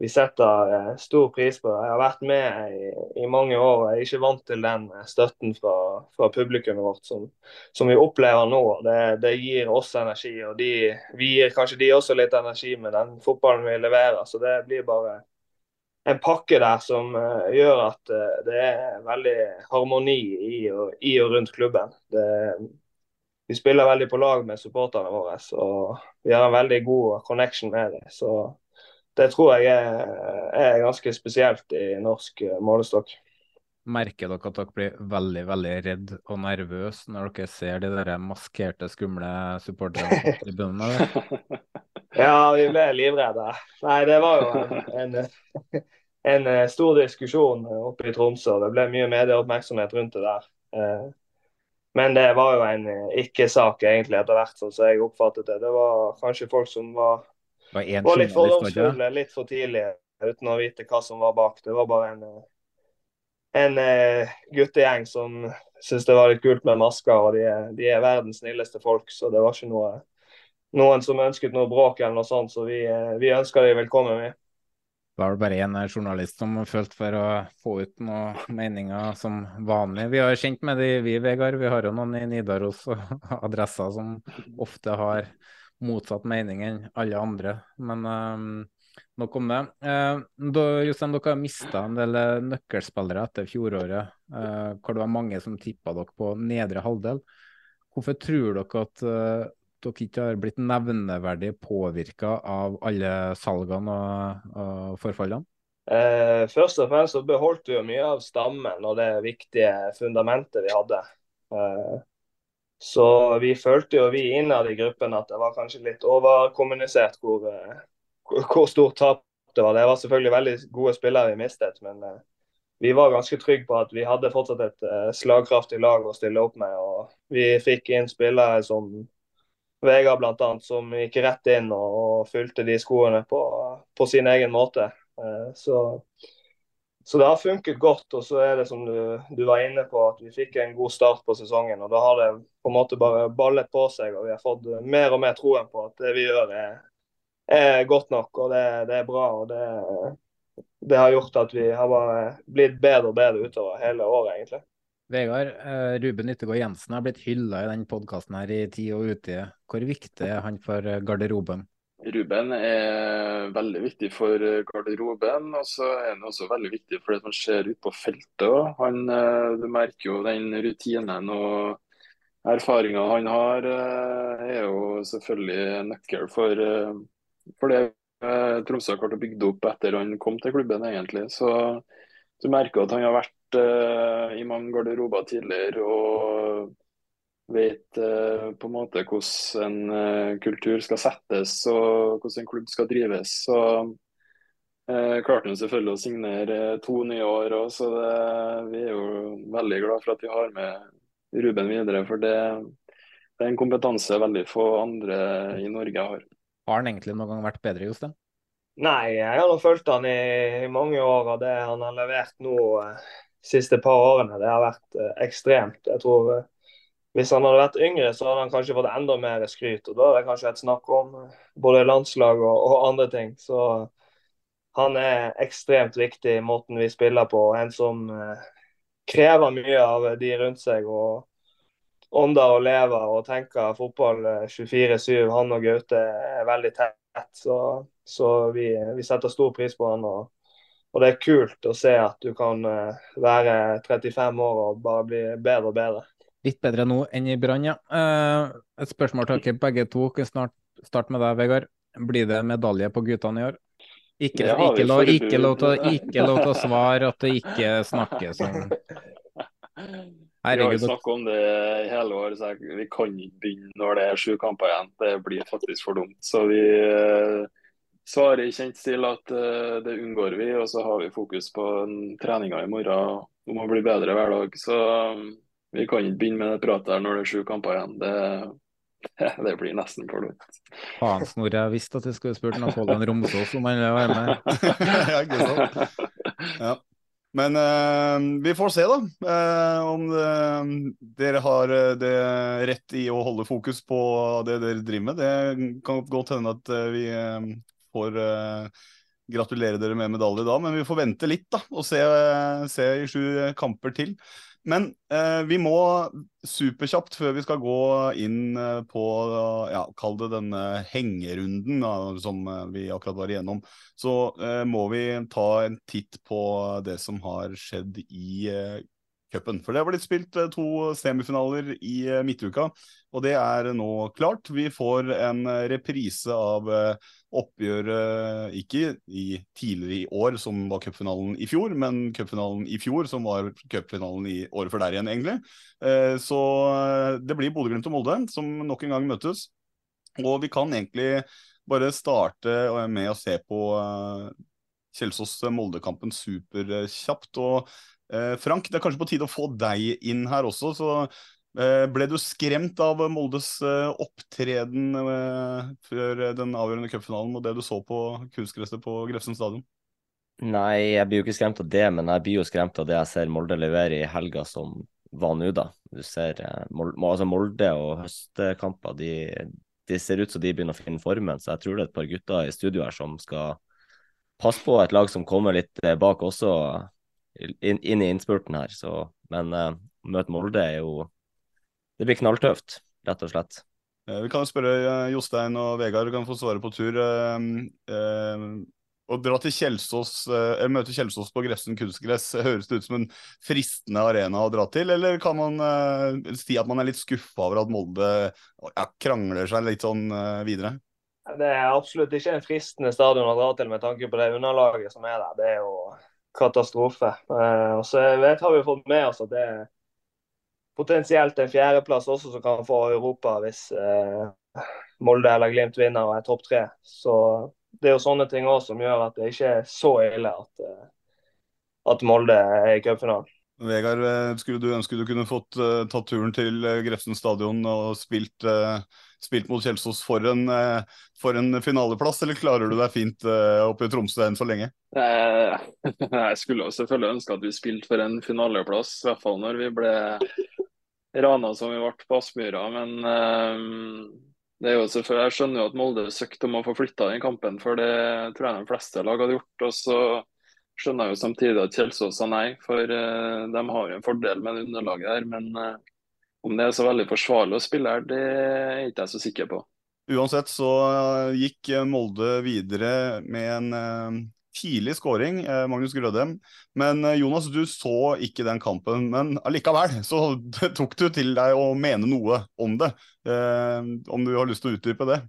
vi setter eh, stor pris på det. Jeg har vært med i, i, mange år og jeg er ikke vant til den eh, støtten fra, fra publikummet vårt som, som, vi opplever nå. Det, det, gir oss energi, og de, vi gir kanskje de også litt energi med den fotballen vi leverer. Så det blir bare en pakke der som uh, gjør at uh, det er veldig harmoni i og, i og rundt klubben. Det, vi spiller veldig på lag med supporterne våre. og Vi har en veldig god connection med dem. Så det tror jeg er, er ganske spesielt i norsk eh, målestokk. Merker dere at dere blir veldig veldig redd og nervøs når dere ser de der maskerte, skumle supporterne på tribunene? ja, vi ble livredde. Nei, det var jo en, en, en eh, stor diskusjon oppe i Tromsø. Det ble mye medieoppmerksomhet rundt det der. Eh, men det var jo en eh, ikke-sak egentlig etter hvert, sånn som jeg oppfattet det. Det var kanskje folk som var, var, litt fordomsfulle litt for tidlig uten å vite hva som var bak. Det var bare en, en guttegjeng som syntes det var litt kult med masker, og de er, de er, verdens snilleste folk. Så det var ikke noe, noen som ønsket noe bråk eller noe sånt, så vi, uh, vi ønsker dem velkommen. med. Det var bare én journalist som følte for å få ut noen meninger som vanlig. Vi har kjent med de, vi, Vegard. Vi har jo noen i Nidaros og adresser som ofte har motsatt mening enn alle andre. Men um, nok om det. Uh, da, Jostein, dere har mista en del eh, nøkkelspillere etter fjoråret, uh, hvor det var mange som tippa dere på nedre halvdel. Hvorfor tror dere at dere ikke har blitt nevneverdig påvirka av alle salgene og, og forfallene? Eh, først og fremst så beholdt vi jo mye av stammen og det viktige fundamentet vi hadde. Eh, så vi følte jo vi innad i gruppen at det var kanskje litt overkommunisert hvor, hvor, hvor stort tap det var. Det var selvfølgelig veldig gode spillere vi mistet, men eh, vi var ganske trygge på at vi hadde fortsatt et eh, slagkraftig lag å stille opp med. og Vi fikk inn spillere som Vegard bl.a., som gikk rett inn og, og fylte de skoene på, på sin egen måte. Eh, så, så, det har funket godt. Og så er det som du, du, var inne på, at vi fikk en god start på sesongen. og Da har det på en måte bare ballet på seg, og vi har fått mer og mer troen på at det vi gjør er, er godt nok og det, det er bra. og det, det har gjort at vi har blitt bedre og bedre utover hele året, egentlig. Vegard, eh, Ruben Yttergård Jensen har blitt hylla i denne podkasten her i tid og ute. Hvor viktig er han for eh, garderoben? Ruben er veldig viktig for eh, garderoben, og så er han også veldig viktig for det som skjer ute på feltet. Han, du merker jo den rutinen og erfaringa han har, er jo selvfølgelig nøkkel for, for det Tromsø har klart å bygge opp etter han kom til klubben, egentlig. Så du merker at han har vært eh, i mange garderober tidligere og vet eh, på en måte hvordan en eh, kultur skal settes og hvordan en klubb skal drives. Så eh, klarte han selvfølgelig å signere to nye år òg, så det, vi er jo veldig glad for at vi har med Ruben videre. For det, det er en kompetanse veldig få andre i Norge har. Har han egentlig noen gang vært bedre, Jostein? Nei, jeg har fulgt han i, i mange år, og det han har levert nå siste par årene, det har vært eh, ekstremt. Jeg tror eh, Hvis han hadde vært yngre, så hadde han kanskje fått enda mer skryt. og Da hadde det kanskje vært snakk om eh, både landslag og, og andre ting. Så han er ekstremt viktig i måten vi spiller på. En som krever mye av de rundt seg. og ånder og lever og tenker fotball eh, 24-7. Han og Gaute er veldig tett, så, så vi, vi setter stor pris på han. Og, og det er kult å se at du kan eh, være 35 år og bare bli bedre og bedre. Litt bedre nå enn i Brann, ja. Eh, et spørsmål til dere begge to. Kan snart starte med deg, Vegard. Blir det medalje på guttene i år? Ikke, ikke, lov, ikke, lov til, ikke lov til å svare at det ikke snakkes om Vi har jo snakket om det i hele år, så vi kan ikke begynne når det er sju kamper igjen. Det blir faktisk for dumt. Så vi svarer i kjent stil at uh, det unngår vi, og så har vi fokus på treninga i morgen om å bli bedre hver dag. Så um, vi kan ikke begynne med det pratet her når det er sju kamper igjen. Det, det blir nesten for dumt. Faen, Snorre, jeg visste at jeg skulle spurt Napoleon Romsås om han ville være med. ja, ikke sant? Ja. Men eh, vi får se, da. eh, om det, dere har det rett i å holde fokus på det dere driver med. Det kan godt hende at vi eh, får uh, gratulere dere med medalje da, men vi får vente litt da, og se, se i sju kamper til. Men eh, vi må superkjapt, før vi skal gå inn eh, på, ja, kall det denne hengerunden da, som eh, vi akkurat var igjennom, så eh, må vi ta en titt på det som har skjedd i eh, cupen. For det har blitt spilt eh, to semifinaler i eh, midtuka, og det er nå klart. Vi får en eh, reprise av eh, oppgjøret ikke i tidligere i år, som var cupfinalen i fjor, men cupfinalen i fjor, som var cupfinalen i året før der igjen, egentlig. Eh, Så eh, det blir Bodø-Glimt og Molde som nok en gang møtes. Og vi kan egentlig bare starte eh, med å se på eh, Kjelsås-Molde-kampen superkjapt. Og eh, Frank, det er kanskje på tide å få deg inn her også. så eh, ble du skremt av Moldes eh, opptreden eh, før den avgjørende cupfinalen og det du så på kunstgresset på Grefsen stadion? Nei, jeg blir jo ikke skremt av det, men jeg blir jo skremt av det jeg ser Molde levere i helga som var nå, da. Du ser Molde, altså Molde og høstkamper, de, de ser ut som de begynner å finne formen. Så jeg tror det er et par gutter i studio her som skal passe på et lag som kommer litt eh, bak også, inn, inn i innspurten her. Så, men eh, å møte Molde er jo Det blir knalltøft, rett og slett. Eh, Vi kan spørre Jostein og Vegard, du kan få svare på tur. Å dra til Kjelsås, eller møte Kjelsås på Grefsen kunstgress, høres det ut som en fristende arena å dra til, eller kan man si at man er litt skuffa over at Molde ja, krangler seg litt sånn videre? Det er absolutt ikke en fristende stadion å dra til med tanke på det underlaget som er der. Det er jo katastrofe. Eh, og så vet, har vi fått med oss at det er potensielt en fjerdeplass også som kan få Europa hvis eh, Molde eller Glimt vinner og er topp tre. Så det er jo sånne ting også som gjør at det ikke er så ille at, eh, at Molde er i cupfinalen. Vegard, eh, skulle du ønske du kunne fått uh, tatt turen til Grefsen stadion og spilt, eh, spilt mot Kjelsås for en, eh, for en finaleplass, eller klarer du deg fint eh, oppe i Tromsø enn så lenge? Eh, Jeg skulle selvfølgelig ønske at vi spilte for en finaleplass, i hvert fall når vi ble rana som vi ble på Aspmyra. Men det er jo jeg skjønner jo at Molde søkte om å få flytta den kampen, for det tror jeg de fleste lag hadde gjort. Og så skjønner jeg jo samtidig at Kjelsås sa nei, for de har jo en fordel med det underlaget her. Men om det er så veldig forsvarlig å spille her, det er ikke jeg så sikker på. Uansett så gikk Molde videre med en tidlig skåring, Magnus Grødem. Men Jonas, du så ikke den kampen. Men allikevel så tok du til deg å mene noe om det. Om du har lyst til å utdype det?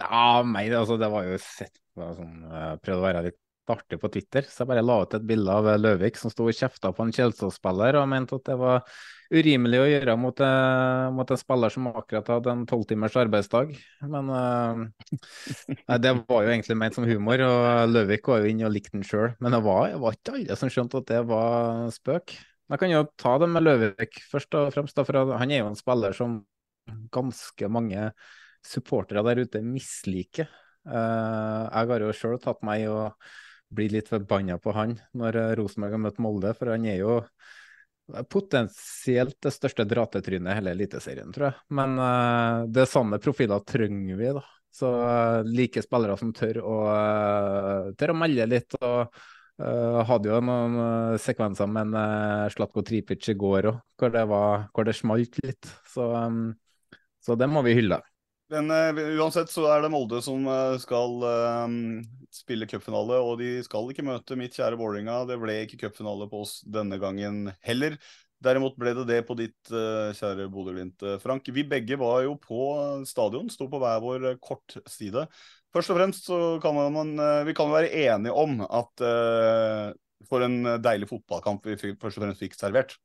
Ja, meg, altså, det var jo sett på sånn, prøvde å være litt artig på Twitter, så jeg bare la ut et bilde av Løvik som sto og kjefta på en Kjelsås-spiller og mente at det var urimelig å gjøre mot, uh, mot en spiller som akkurat hadde en tolvtimers arbeidsdag. Men uh, det var jo egentlig ment som humor, og Løvik var jo inne og likte den sjøl. Men det var, var, ikke alle som skjønte at det var spøk. Jeg kan jo ta det med Løvik først og fremst, da, for han er jo en spiller som ganske mange supportere der ute misliker. Uh, jeg har jo sjøl tatt meg og bli litt forbanna på han når Rosenborg har møtt Molde, for han er jo potensielt det største dratetrynet i hele Eliteserien, tror jeg. Men uh, det samme profiler trenger vi, da. Så uh, like spillere som tør å, uh, tør å melde litt. og uh, Hadde jo noen sekvenser med en Slatko Tripic i går òg, hvor, hvor, det smalt litt. Så, um, så det må vi hylle. Men uh, uansett så er det Molde som uh, skal uh, spille cupfinale, og de skal ikke møte mitt kjære Vålerenga. Det ble ikke cupfinale på oss denne gangen heller. Derimot ble det det på ditt kjære Bodø-Glimt, Frank. Vi begge var jo på stadion, sto på hver vår kortside. Først og fremst så kan man, vi kan være enige om at for en deilig fotballkamp vi først og fremst fikk servert.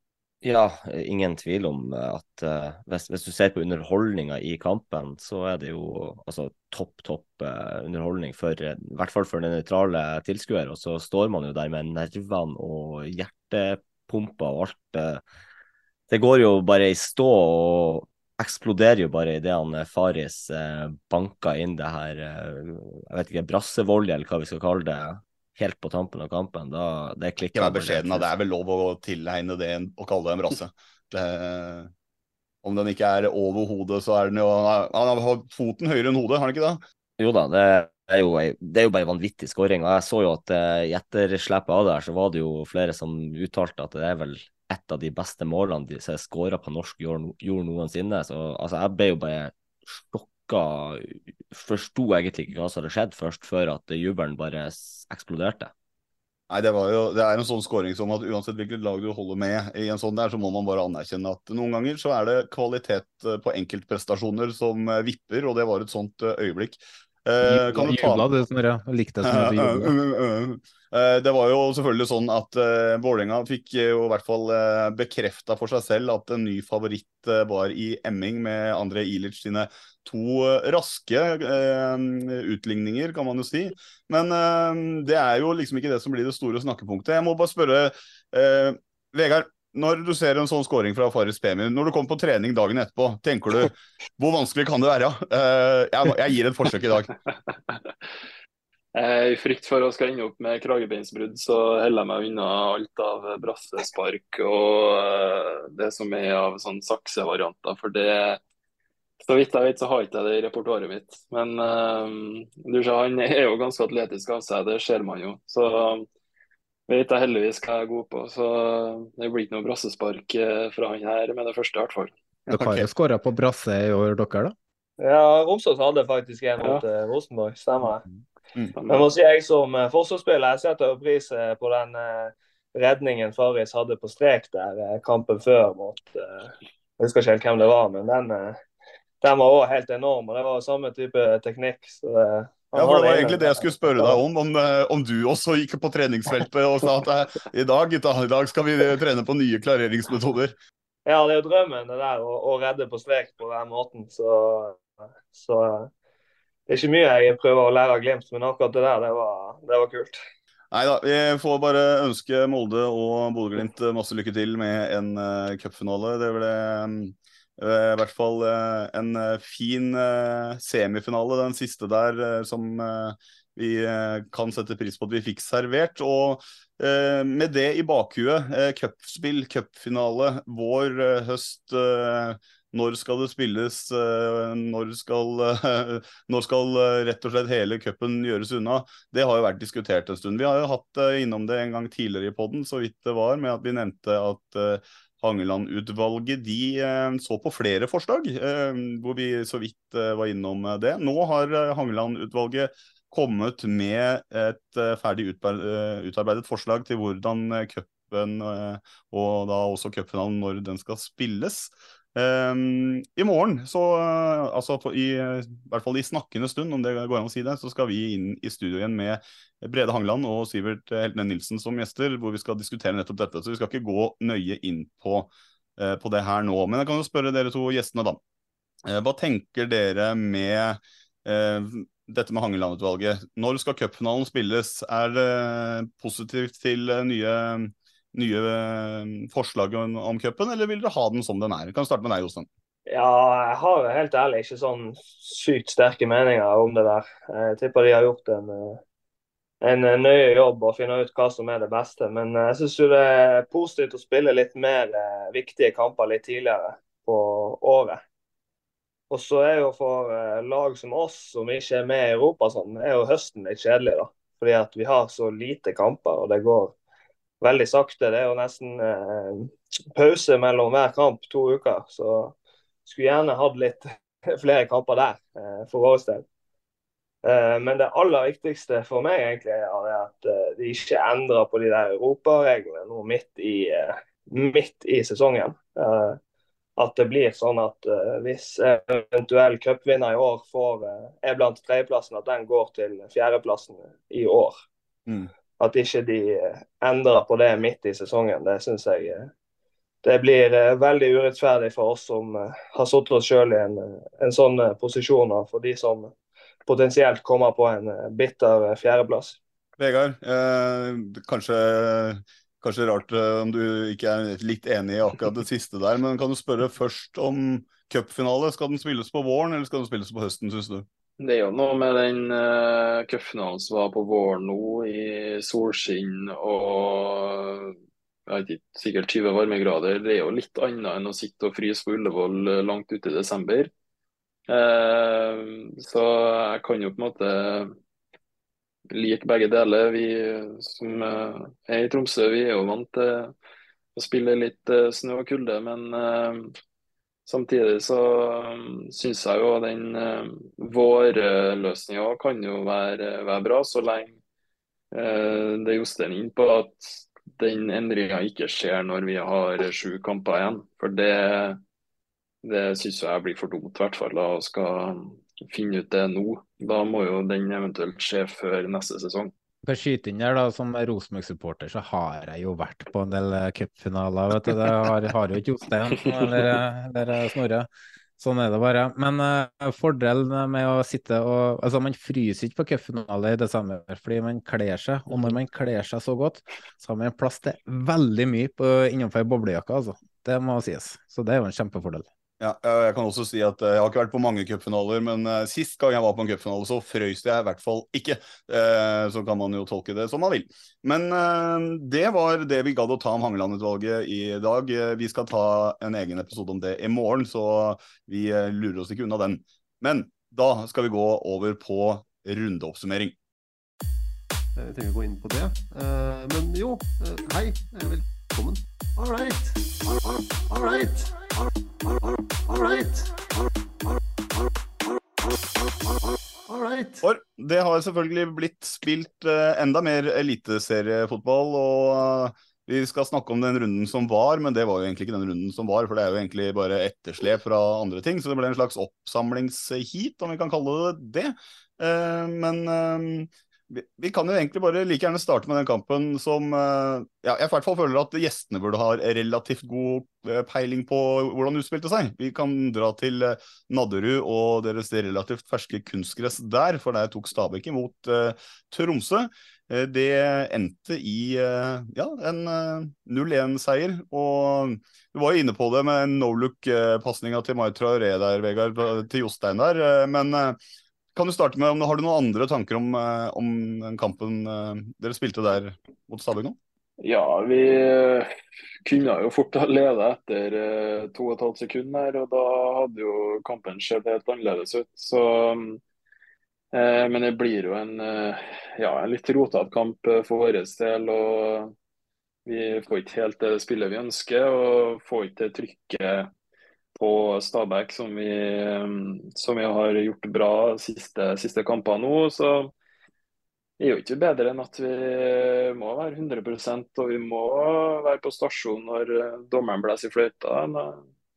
Ja, ingen tvil om at uh, hvis, hvis, du ser på underholdninga i kampen, så er det jo altså, topp, topp uh, underholdning for i hvert fall for den nøytrale tilskuer. Og så står man jo der med nervene og hjertepumpa og alt. Uh, det går jo bare i stå og eksploderer jo bare idet han Faris banker inn det her jeg vet ikke, brassevolje, eller hva vi skal kalle det helt på tampen av kampen. Da, det klikker. Ikke vær beskjeden, det er vel lov å tilegne det og kalle det en rase. Det, om den ikke er over hodet, så er den jo Han har foten høyere enn hodet, har han ikke det? Jo da, det er jo, det er jo bare en vanvittig skåring. Og jeg så jo at uh, i etterslepet av det her, så var det jo flere som uttalte at det er vel et av de beste målene de som er skåra på norsk jord, jord noensinne. Så altså, jeg ble jo bare sjokka Forsto egentlig ikke hva som hadde skjedd først, før at jubelen bare eksploderte. Nei, det, jo, det, er en sånn scoring som at uansett hvilket lag du holder med i en sånn der, så må man bare anerkjenne at noen ganger så er det kvalitet eh, på enkeltprestasjoner som eh, vipper, og det var et sånt eh, øyeblikk. Eh, kan du ta... Jubla du, Snorre? Likte jubla. Eh, det var jo selvfølgelig sånn at uh, Vålerenga fikk jo i hvert fall uh, bekrefta for seg selv at en ny favoritt uh, var i Emming med André Ilic sine to raske utligninger, kan man jo si. Men det er jo liksom ikke det som blir det store snakkepunktet. Jeg må bare spørre Vegard. Når du ser en sånn scoring fra Faris Pemi, når du kommer på trening dagen etterpå, tenker du hvor vanskelig kan det være? Jeg, jeg gir et forsøk i dag. I frykt for å skal ende opp med kragebeinsbrudd, så holder jeg meg unna alt av brassespark og uh, det som er av sånn saksevarianter. For det, så vidt jeg vet, så har ikke jeg det i repertoaret mitt. Men uh, du ser, han er jo ganske atletisk av seg, det ser man jo. Så vet jeg heldigvis hva jeg er god på. Så det blir ikke noe brassespark eh, fra han her med det første, i hvert fall. Dere har jo skåra på brasse i år, dere, da? Ja, Romsås hadde faktisk en mot ja. Rosenborg, stemmer det. Mm. Men må si jeg som uh, forsvarsspiller jeg setter pris på den redningen Faris hadde på strek der kampen før mot Jeg husker ikke helt hvem det var, men den, den var òg helt enorm. og Det var samme type teknikk. så det ja, for Det var egentlig det jeg skulle spørre deg om, om, om du også gikk på treningsfeltet og sa at i dag, gutta, i dag skal vi trene på nye klareringsmetoder. Ja, det er jo drømmen det der å, å redde på strek på den måten. Så, så det er ikke mye jeg prøver å lære av Glimt, men akkurat det der, det var, det var kult. Nei da, vi får bare ønske Molde og Bodø-Glimt masse lykke til med en uh, cupfinale. Det ble um, i hvert fall uh, en fin uh, semifinale, den siste der, som vi kan sette pris på at vi fikk servert. Og med det i bakhuet, cupspill, cupfinale, vår, høst Når skal det spilles? eh, Når skal, eh, når skal eh, rett og slett hele cupen gjøres unna? Det har jo vært diskutert en stund. Vi har jo hatt eh, innom det en gang tidligere i podden, så vidt det var, med at vi nevnte at eh, Hangeland-utvalget de eh, så på flere forslag, eh, hvor vi så vidt eh, var innom det. Nå har Hangeland-utvalget kommet med et ferdig utarbeidet forslag til hvordan cupen og da også cupfinalen når den skal spilles. Um, I morgen, så eh, altså for, i, i hvert fall i snakkende stund, om det går an å si det, så skal vi inn i studio igjen med Brede Hangeland og Sivert eh, Heltene Nilsen som gjester, hvor vi skal diskutere nettopp dette. Så vi skal ikke gå nøye inn på, uh, på det her nå. Men jeg kan jo spørre dere to gjestene, da. Uh, hva tenker dere med uh, dette med Hangeland-utvalget? Når skal cupfinalen spilles? Er det positivt til nye, nye eh, forslag om, om cupen, eller vil dere ha den som den er? Vi kan starte med deg, Jostein. Ja, jeg har helt ærlig ikke sånn sykt sterke meninger om det der. Jeg tipper de har gjort en, eh, en nøye jobb å finne ut hva som er det beste. Men eh, jeg syns det er positivt å spille litt mer eh, viktige kamper litt tidligere på året. Og så er jo for eh, lag som oss, som ikke er med i Europa, sånn, er jo høsten litt kjedelig. da. Fordi at vi har så lite kamper, og det går veldig sakte. Det er jo nesten eh, pause mellom hver kamp, to uker. Så skulle gjerne hatt litt flere kamper der, eh, for vår del. Eh, men det aller viktigste for meg egentlig er at eh, de ikke endrer på de der europareglene nå midt i, eh, midt i sesongen. At det blir sånn at hvis eventuell cupvinner i år får, er blant tredjeplassen, at den går til fjerdeplassen i år. Mm. At ikke de uh, endrer på det midt i sesongen. Det syns jeg det blir veldig urettferdig for oss som har satt oss sjøl i en, en sånn posisjon, for de som potensielt kommer på en bitter fjerdeplass. Vegard, kanskje Kanskje rart om du ikke er litt enig i akkurat det siste der, men kan du spørre først om cupfinale? Skal den spilles på våren, eller skal den spilles på høsten, syns du? Det er jo noe med den uh, cupfinalen som var på våren nå, i solskinn og jeg vet ikke, sikkert 20 varmegrader. Det er jo litt annet enn å sitte og fryse på Ullevål langt ute i desember. Uh, så jeg kan jo på en måte like begge deler. Vi som er i Tromsø, vi er jo vant til å spille litt snø og kulde. Men uh, samtidig så um, syns jeg jo den uh, vårløsninga kan jo være, være, bra, så lenge uh, det er Jostein inn på at den endringa ikke skjer når vi har sju kamper igjen. For det, det syns jeg blir for dumt, i hvert fall. Da, skal finne ut det nå. Da må jo den eventuelt skje før neste sesong. For å skyte inn der da, Som Rosenborg-supporter så har jeg jo vært på en del cupfinaler. vet du. Det har, har jo ikke Jostein eller, eller Snorre. Sånn er det bare. Men uh, fordelen med å sitte og Altså, man fryser ikke på cupfinale i desember fordi man kler seg. Og når man kler seg så godt, så har man plass til veldig mye på, innenfor boblejakka, altså. Det må sies. Så det er jo en kjempefordel. Ja, jeg kan også si at jeg har ikke vært på mange cupfinaler, men sist gang jeg var på en cupfinale, så frøys jeg i hvert fall ikke. Så kan man jo tolke det som man vil. Men det var det vi gadd å ta om Hangeland-utvalget i dag. Vi skal ta en egen episode om det i morgen, så vi lurer oss ikke unna den. Men da skal vi gå over på rundeoppsummering. Vi trenger å gå inn på det. Men jo, hei. Velkommen. All right. All right. All right. For det har selvfølgelig blitt spilt uh, enda mer eliteseriefotball, og uh, vi skal snakke om den runden som var, men det var jo egentlig ikke den runden som var, for det er jo egentlig bare etterslep fra andre ting, så det ble en slags oppsamlingsheat, om vi kan kalle det det. Uh, men vi, vi, kan jo egentlig bare like gjerne starte med den kampen som uh, ja, jeg i hvert fall føler at gjestene burde ha relativt god uh, peiling på hvordan utspilte seg. Vi kan dra til uh, Nadderud og deres relativt ferske kunstgress der, for der tok Stabæk imot Tromsø. det endte i ja, en 0-1-seier. Og du var jo inne på det med no look-pasninga til Mai Traoré der, Vegard, til Jostein der. men kan du starte med, Har du noen andre tanker om, om den kampen dere spilte der mot Stabæk? Ja, vi kunne jo fort ha ledet etter eh, to og et halvt sekund og da hadde jo kampen sett helt annerledes ut. Så, eh, men det blir jo en, eh, ja, en litt rotete kamp eh, for vår del. og Vi får ikke helt det spillet vi ønsker, og får ikke det trykket på Stabæk som vi, eh, som vi har gjort bra siste, siste kamper nå. så det er jo ikke bedre enn at vi må være 100% og vi må være på stasjon når eh, dommeren blåser i fløyta.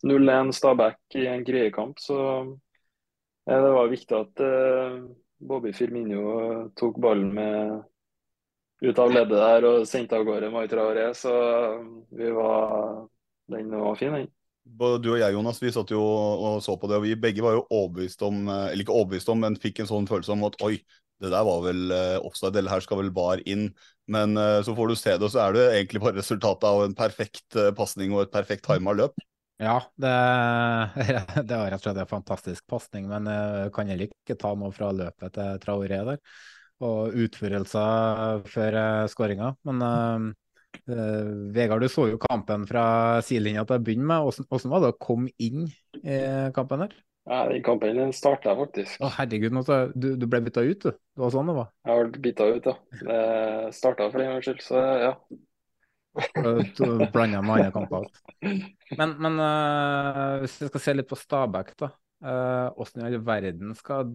0-1 Stabæk i en greiekamp, så eh, det var viktig at uh, Bobby Firmino tok ballen med ut av leddet der og sendte av gårde Maitra Traoré. Så vi var, den var fin, den. Både Du og jeg Jonas, vi satt jo og så på det, og vi begge var jo overbevist om, eller ikke overbevist om, men fikk en sånn følelse om at oi, det der var vel uh, offside, eller her skal vel VAR inn. Men uh, så får du se det, og så er det egentlig bare resultatet av en perfekt pasning og et perfekt tima løp. Ja, det, det var rett og slett en fantastisk pasning, men jeg kan heller ikke ta noe fra løpet til Traoré der. Og utførelser før skåringa. Men uh, Vegard, du så jo kampen fra sidelinja til å begynne med. Hvordan, hvordan var det å komme inn i kampen her? Ja, den kampen starta faktisk. Å, herregud, du, du, ble bytta ut, du? Det var sånn det var? Jeg ble bytta ut, ja. Det starta for en gangs skyld, så ja. Du blanda med andre kamper. Men, men uh, hvis vi skal se litt på Stabæk, da. Hvordan uh, i all verden skal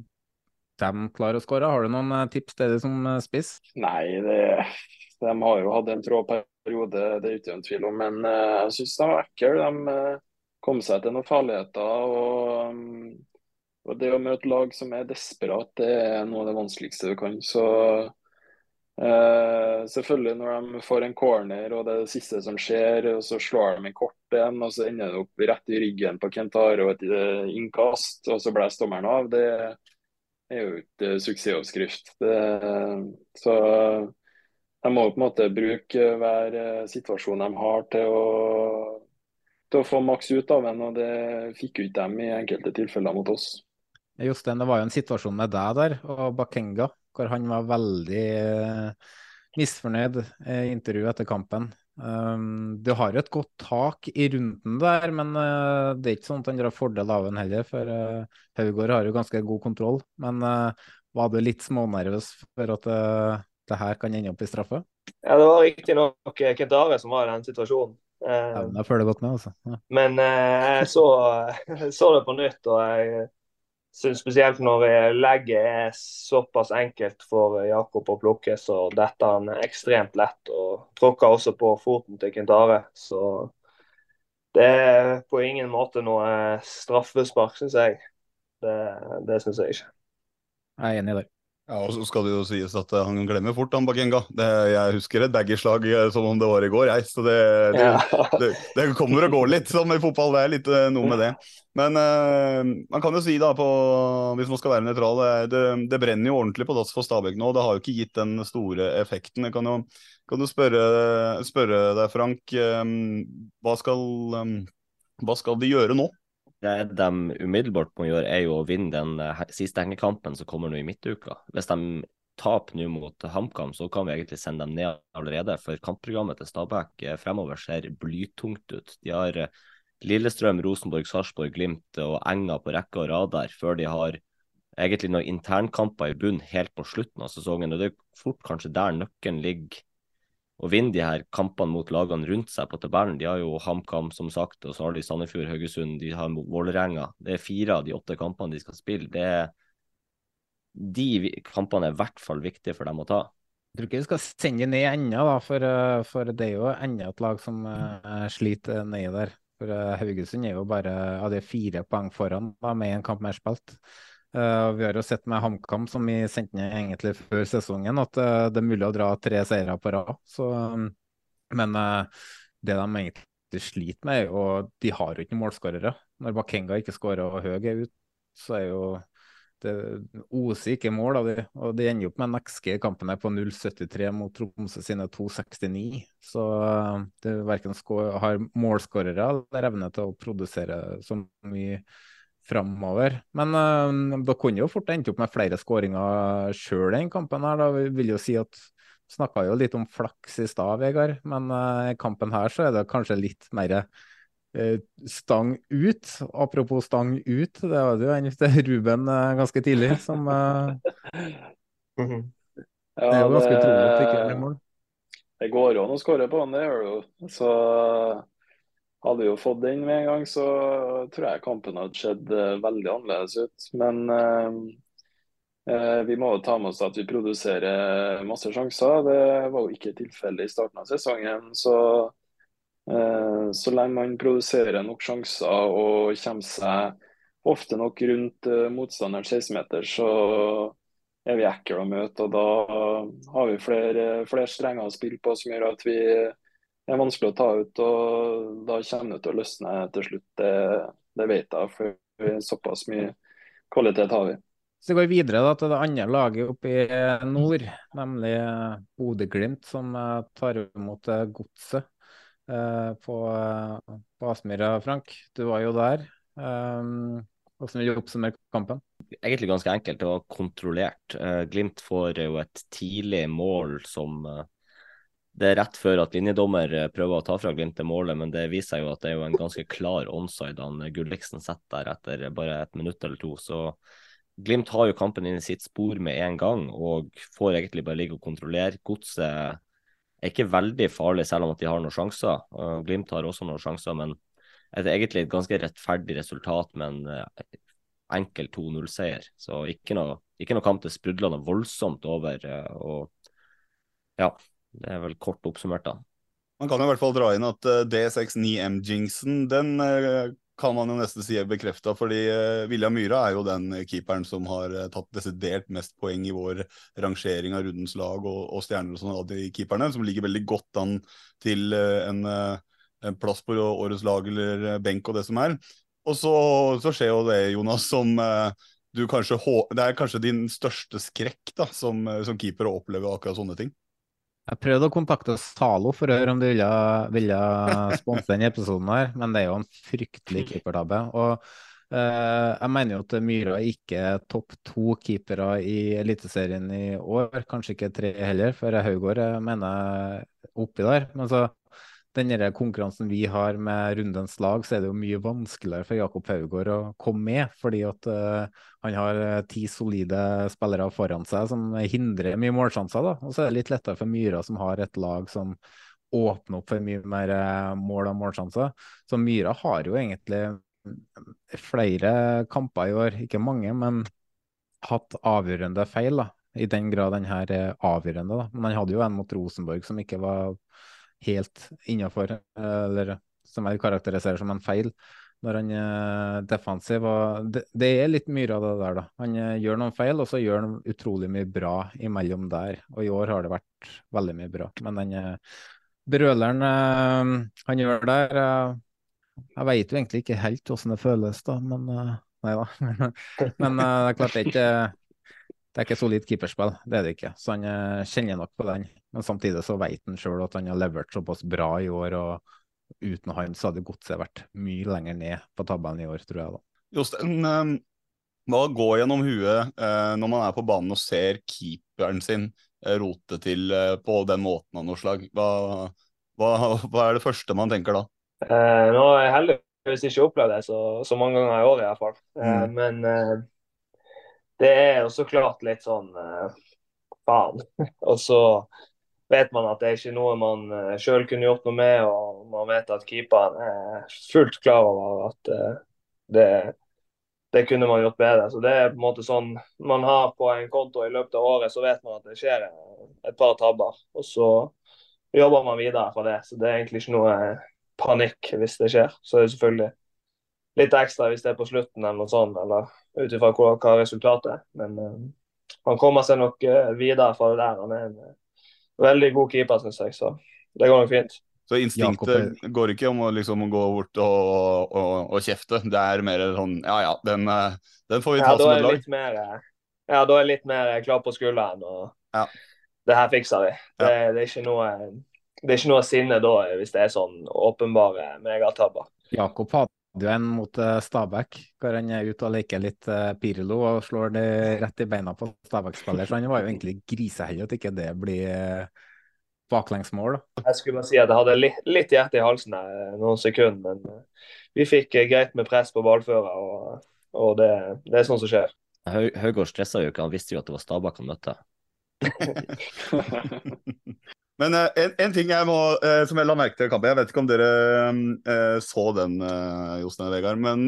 de klarer å skåre? Har du noen uh, tips til det som spiss? Nei, det, de har jo hatt en trå periode, det er ikke tvil om. Men jeg syns de var ekle. De kom seg til noen farligheter. og, og Det å møte lag som er desperat, det er noe av det vanskeligste du kan. Så Uh, selvfølgelig når de får en corner og det er det siste som skjer, og så slår de en kort en, og så ender det opp rett i ryggen på Kentaro et uh, innkast, og så blåser dommeren av. Det er jo ikke suksessoppskrift. Så de må på en måte bruke hver situasjon de har til å, til å få maks ut av den, og det fikk jo ikke dem i enkelte tilfeller mot oss. Jostein, det var jo en situasjon med deg der og Bakenga hvor han var veldig uh, misfornøyd i intervjuet etter kampen. Um, du har jo et godt tak i runden der, men uh, det er ikke sånn at han drar fordel av den heller. For uh, Haugård har jo ganske god kontroll. Men var du litt smånervøs for at det her kan ende opp i straffe? Ja, det var riktignok Kentare som var i den situasjonen. Ja, da følger det godt med, altså. Ja. Men jeg så, så, det på nytt, og jeg spesielt når legget er såpass enkelt for Jakob å plukke, så detter han ekstremt lett. Og tråkker også på foten til Kintare. Så det er på ingen måte noe straffespark, syns jeg. Det, det syns jeg ikke. Jeg er enig i det. Ja, og så skal det jo sies at uh, han glemmer fort han Bagenga. Det, jeg husker et baggerslag uh, som om det var i går, jeg. Så det, det, det, det kommer og går litt som i fotball. Det er litt uh, noe med det. Men man kan jo si, da, på, hvis man skal være nøytral, det, brenner jo ordentlig på dass for Stabæk nå. Det har jo ikke gitt den store effekten. Jeg kan jo, kan jo spørre, spørre, deg, Frank, hva skal, hva skal de gjøre nå? Det de umiddelbart må gjøre, er jo å vinne den uh, siste hengekampen som kommer nå i midtuka. Hvis de taper nå mot HamKam, så kan vi egentlig sende dem ned allerede. For kampprogrammet til Stabæk uh, fremover ser blytungt ut. De har uh, Lillestrøm, Rosenborg, Sarpsborg, Glimt og Enga på rekke og rad der, før de har egentlig noen internkamper i bunn helt på slutten av sesongen. og Det er fort kanskje der nøkkelen ligger å vinne de her kampene mot lagene rundt seg på tabellen. De har jo HamKam, som sagt, og så har de Sandefjord, Haugesund, de har Vålerenga. Det er fire av de åtte kampene de skal spille. Det er de kampene er i hvert fall viktige for dem å ta. Jeg tror ikke vi skal sende ned ennå, for, eh, for, det er jo enda et lag som uh, sliter nedi der. For uh, Haugesund er jo bare av de fire poeng foran da, med en kamp mer spilt. Uh, vi har jo sett med HamKam, som vi sendte ned egentlig før sesongen, at uh, det er mulig å dra tre seire på rad. Så, um, men uh, det de egentlig sliter med, jo de har jo ikke målskårere. Når Bakenga ikke skårer og Høg er ute, så er jo det oser ikke mål av dem. Og de ender opp med en XG i kampen her på 0,73 mot Tromsø sine 2,69. Så det verken har målskårere eller evne til å produsere så mye framover. Men uh, da kunne jo fort endt opp med flere skåringer sjøl i den kampen. her. Da vil jo si at snakka jo litt om flaks i stad, Vegard, men uh, i kampen her så er det kanskje litt mer uh, stang ut. Apropos stang ut, det var det jo en til Ruben uh, ganske tidlig som Ja, Det er jo ganske utrolig at det ikke blir mål. Det går an å skåre på han, det gjør det jo. Så hadde vi jo fått den med en gang, så tror jeg kampen hadde sett eh, veldig annerledes ut. Men eh, eh, vi må jo ta med oss at vi produserer masse sjanser. Det var jo ikke tilfellet i starten av sesongen. Så eh, så lenge man produserer nok sjanser og kommer seg ofte nok rundt eh, motstanderens 16-meter, så er vi ekle å møte. Og da har vi flere, flere strenger å spille på som gjør at vi er vanskelig å ta ut. Og da kommer det til å løsne til slutt. Det, det vet jeg, for såpass mye kvalitet har vi. Så vi går videre da, til det andre laget oppe i nord, nemlig Bodø-Glimt, som eh, tar imot eh, Godset eh, på, eh, på Aspmyra. Frank, du var jo der. Um, hvordan vil du oppsummere kampen? Egentlig ganske enkelt og kontrollert. Eh, Glimt får jo et tidlig mål som eh, Det er rett før at linjedommer eh, prøver å ta fra Glimt det målet, men det viser seg jo at det er jo en ganske klar onside han eh, Gulliksen setter der etter bare et minutt eller to. Så Glimt har jo kampen inn i sitt spor med en gang og får egentlig bare ligge og kontrollere. Godset er ikke veldig farlig selv om at de har noen sjanser. Eh, Glimt har også noen sjanser, men et, egentlig et ganske rettferdig resultat med en eh, enkel 2-0-seier. Så ikke noe, ikke noe kamp det sprudler noe voldsomt over. eh, og ja, det er vel kort oppsummert, da. Man kan i hvert fall dra inn at eh, D69M-jinxen, den eh, kan man jo nesten si er bekrefta, fordi uh, William Myhra er jo den keeperen som har eh, tatt desidert mest poeng i vår rangering av rundens lag og, og stjerner og sånn av de keeperne, som ligger veldig godt an til eh, en, eh, en plass på årets lag eller eh, benk og det som er. Og så, så skjer jo det, Jonas, som eh, du kanskje Det er kanskje din største skrekk da, som, eh, som keeper å oppleve akkurat sånne ting. Jeg prøvde å kontakte Zalo for å høre om de ville, ville sponse denne episoden, her, men det er jo en fryktelig keepertabbe. Og eh, jeg mener jo at Myra ikke er topp to keepere i Eliteserien i år. Kanskje ikke tre heller, for Haugård mener jeg oppi der. Men så den konkurransen vi har med rundens lag, så er det jo mye vanskeligere for Jakob Haugård å komme med, fordi at uh, han har eh, ti solide spillere foran seg som hindrer mye målsjanser. da, Og så er det litt lettere for Myra, som har et lag som åpner opp for mye mer eh, mål og målsjanser. Så Myra har jo egentlig flere kamper i år, ikke mange, men hatt avgjørende feil. da, I den grad den her er avgjørende. da, Men han hadde jo en mot Rosenborg som ikke var helt innafor, eller som jeg karakteriserer som en feil når han er defensiv. og det, det er litt mye av det der, da. Han eh, gjør noen feil, og så gjør han utrolig mye bra imellom der. Og i år har det vært veldig mye bra. Men den eh, brøleren eh, han gjør der eh, Jeg vet jo egentlig ikke helt hvordan det føles, da, men eh, Nei da. men eh, det er klart det er ikke det er ikke solid keeperspill, det er det ikke. Så han eh, kjenner nok på den. Men samtidig så vet han sjøl at han har levert såpass bra i år, og uten han så hadde godset vært mye lenger ned på tabellen i år, tror jeg da. Jostein, eh, hva går gjennom huet eh, når man er på banen og ser keeperen sin eh, rote til eh, på den måten av noe slag? Hva, hva, hva er det første man tenker da? Eh, nå har jeg heldigvis ikke opplevd det så, så mange ganger i år, i hvert fall. Eh, Mm. men eh, det er jo så klart litt sånn eh, faen. og så vet man at det er ikke noe man uh, sjøl kunne gjort noe med, og man vet at keeperen er fullt klar over at eh, det, det kunne man gjort bedre. Så det er på en måte sånn man har på en konto i løpet av året, så vet man at det skjer eh, et par tabber. Og så jobber man videre fra det. Så det er egentlig ikke noe eh, panikk hvis det skjer. Så er det selvfølgelig litt ekstra hvis det er på slutten eller noe sånt, eller ut ifra hva, hva resultatet er. Men man kommer seg nok eh, videre fra det der. Han er en eh, veldig god keeper, syns jeg. Så det går nok fint. Så instinktet går ikke om å liksom gå bort og, og, og kjefte. Det er mer sånn ja ja, den, eh, den får vi ta Ja, som et lag. mer, eh, ja, da er jeg litt mer eh, klar på skulderen. og Ja. Det her fikser vi. Det, det, er ikke noe, det er ikke noe sinne da, hvis det er sånn åpenbare megatabber. Jakob hadde jo en mot uh, Stabæk, hvor han er ute og leker litt uh, Pirlo og slår det rett i beina på Stabæk-spiller. Så han var jo egentlig griseheldig at ikke det blir uh, baklengsmål. Jeg skulle bare si at jeg hadde litt, litt hjerte i halsen der noen sekunder, men vi fikk greit med press på ballfører, og, og det, det, er sånn som skjer. Høygård stressa jo ikke, han visste jo at det var Stabæk han møtte. Men uh, en, en, ting jeg må, uh, som jeg la merke til i kampen, jeg vet ikke om dere uh, så den, Jostein og Vegard, men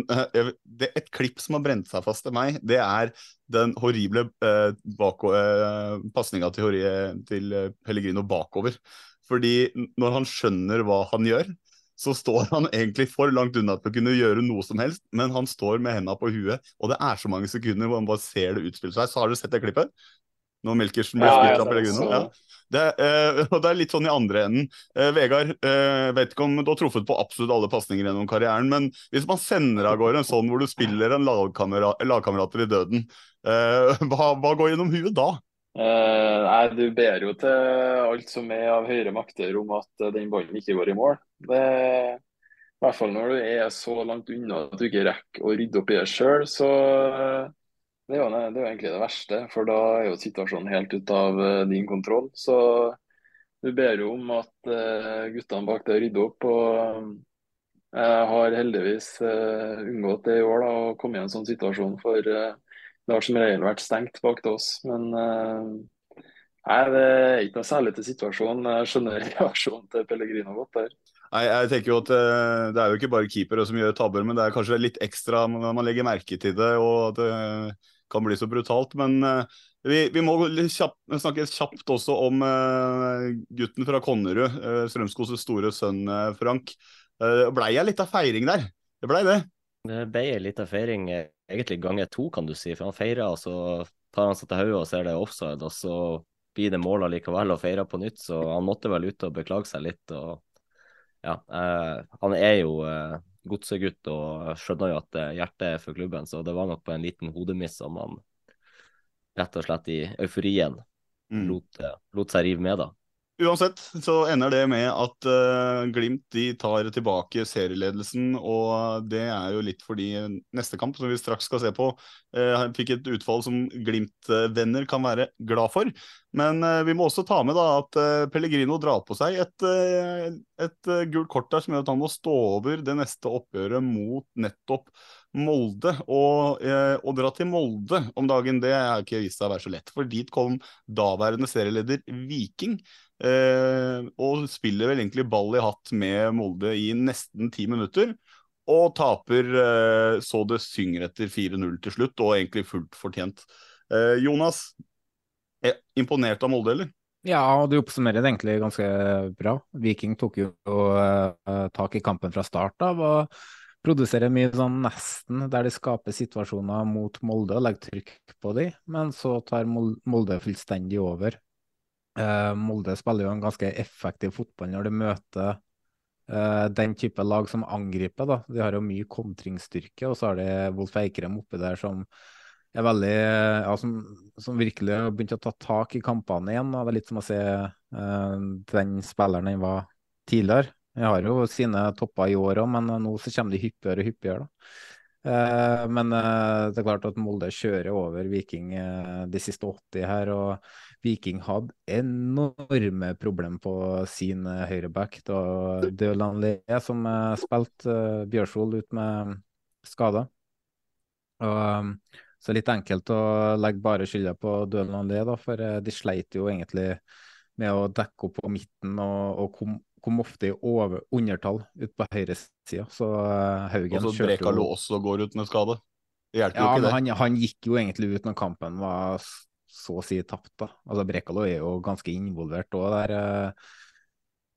det, et klipp som har brent seg fast til meg, det er den horrible uh, uh, pasninga til, til Pellegrino bakover. Fordi når han skjønner hva han gjør, så står han egentlig for langt unna til å kunne gjøre noe som helst, men han står med henda på huet, og det er så mange sekunder hvor han bare ser det utspille seg. Så har du sett det klippet? Når Melkersen blir skutt av Pellegrino? Ja. Det, eh, og det er litt sånn i andre enden. Eh, Vegard, eh, vet ikke om du har truffet på absolutt alle pasninger gjennom karrieren, men hvis man sender av gårde en sånn hvor du spiller en lagkamerater i døden, eh, hva, hva, går gjennom huet da? Eh, nei, Du ber jo til alt som er av høyere makter om at eh, den ballen ikke går i mål. Det, I hvert fall når du er så langt unna at du ikke rekker å rydde opp i det sjøl, så det er, jo, det er jo egentlig det verste, for da er jo situasjonen helt ut av uh, din kontroll. Så du ber jo om at uh, guttene bak deg rydder opp. og Jeg har heldigvis unngått det i år da, å komme i en sånn situasjon, for det har som regel vært stengt bak til oss. Men nei, det er ikke noe særlig til situasjonen. Jeg skjønner reaksjonen til Pellegrino godt der. Nei, jeg tenker jo at Det er jo ikke bare keepere som gjør tabber, men det er kanskje litt ekstra når man legger merke til det. og at kan bli så brutalt. Men uh, vi, vi, må kjapt, snakke kjapt også om uh, gutten fra Konnerud, uh, Strømskoses store sønn Frank. Uh, blei jeg litt av feiring der? Det blei det? Det ble ei lita feiring, egentlig ganger to, kan du si. For han feira, og så tar han seg til hodet og ser det offside, og så blir det mål likevel og feirer på nytt. Så han måtte vel ut og beklage seg litt. og ja, han er jo godsegutt og skjønner jo at hjertet er for klubben, så det var nok på en liten hodemiss som han rett og slett i euforien mm. lot, lot, seg rive med, da. Uansett så ender det med at uh, Glimt de tar tilbake serieledelsen. Og det er jo litt fordi neste kamp, som vi straks skal se på, uh, fikk et utfall som Glimt-venner kan være glad for. Men uh, vi må også ta med da at Pellegrino drar på seg et, et gult kort der som gjør at han må stå over det neste oppgjøret mot nettopp Molde. Og å dra til Molde om dagen, det har ikke vist seg å være så lett. For dit kom daværende serieleder Viking. Eh, og spiller vel egentlig ball i hatt med Molde i nesten ti minutter. Og taper eh, så det synger etter 4-0 til slutt, og egentlig fullt fortjent. Eh, Jonas, imponert av Molde, eller? Ja, du oppsummerer det egentlig ganske bra. Viking tok jo tak i kampen fra start av og produserer mye sånn nesten der de skaper situasjoner mot Molde og legger trykk på dem, men så tar Molde fullstendig over. Uh, Molde spiller jo en ganske effektiv fotball når de møter uh, den type lag som angriper. da. De har jo mye kontringsstyrke, og så har de Wolf Eikrem oppi der som er veldig, ja, som, som, virkelig har begynt å ta tak i kampene igjen. Da. Det er litt som å se uh, den spilleren han var tidligere. Han har jo sine topper i år òg, men nå så kommer de hyppigere og hyppigere. da. Men det er klart at Molde kjører over Viking de siste 80 her. og Viking hadde enorme problemer på sin uh, høyreback. Det var Dølan Le som spilte Bjørsvold ut med skader. Og, så litt enkelt å legge bare skylda på Dølan Lee, for de sleit jo egentlig med å dekke opp på midten og, og kom kom ofte i over, undertall ut på høyresida. Så Haugen kjørte jo Og så Brekalo også går ut med skade. Det hjelper ja, jo ikke det. Han, han, gikk jo egentlig ut når kampen var så å si tapt. da. Altså Brekalo er jo ganske involvert òg der. Uh,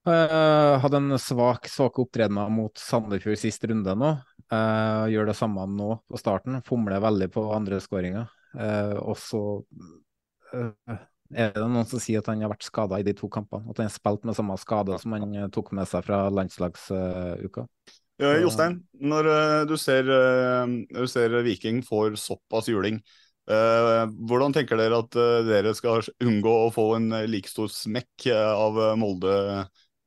uh, hadde en svak svake opptredener mot Sandefjord sist runde nå. Uh, gjør det samme nå på starten. Fomler veldig på andre skåringer. og så er det noen som sier at han har vært skada i de to kampene? At han har spilt med samme skade som han tok med seg fra landslagsuka? Ja, Jostein, når uh, du, ser, uh, du, ser, Viking får såpass juling, uh, hvordan tenker dere at dere skal unngå å få en like stor smekk av Molde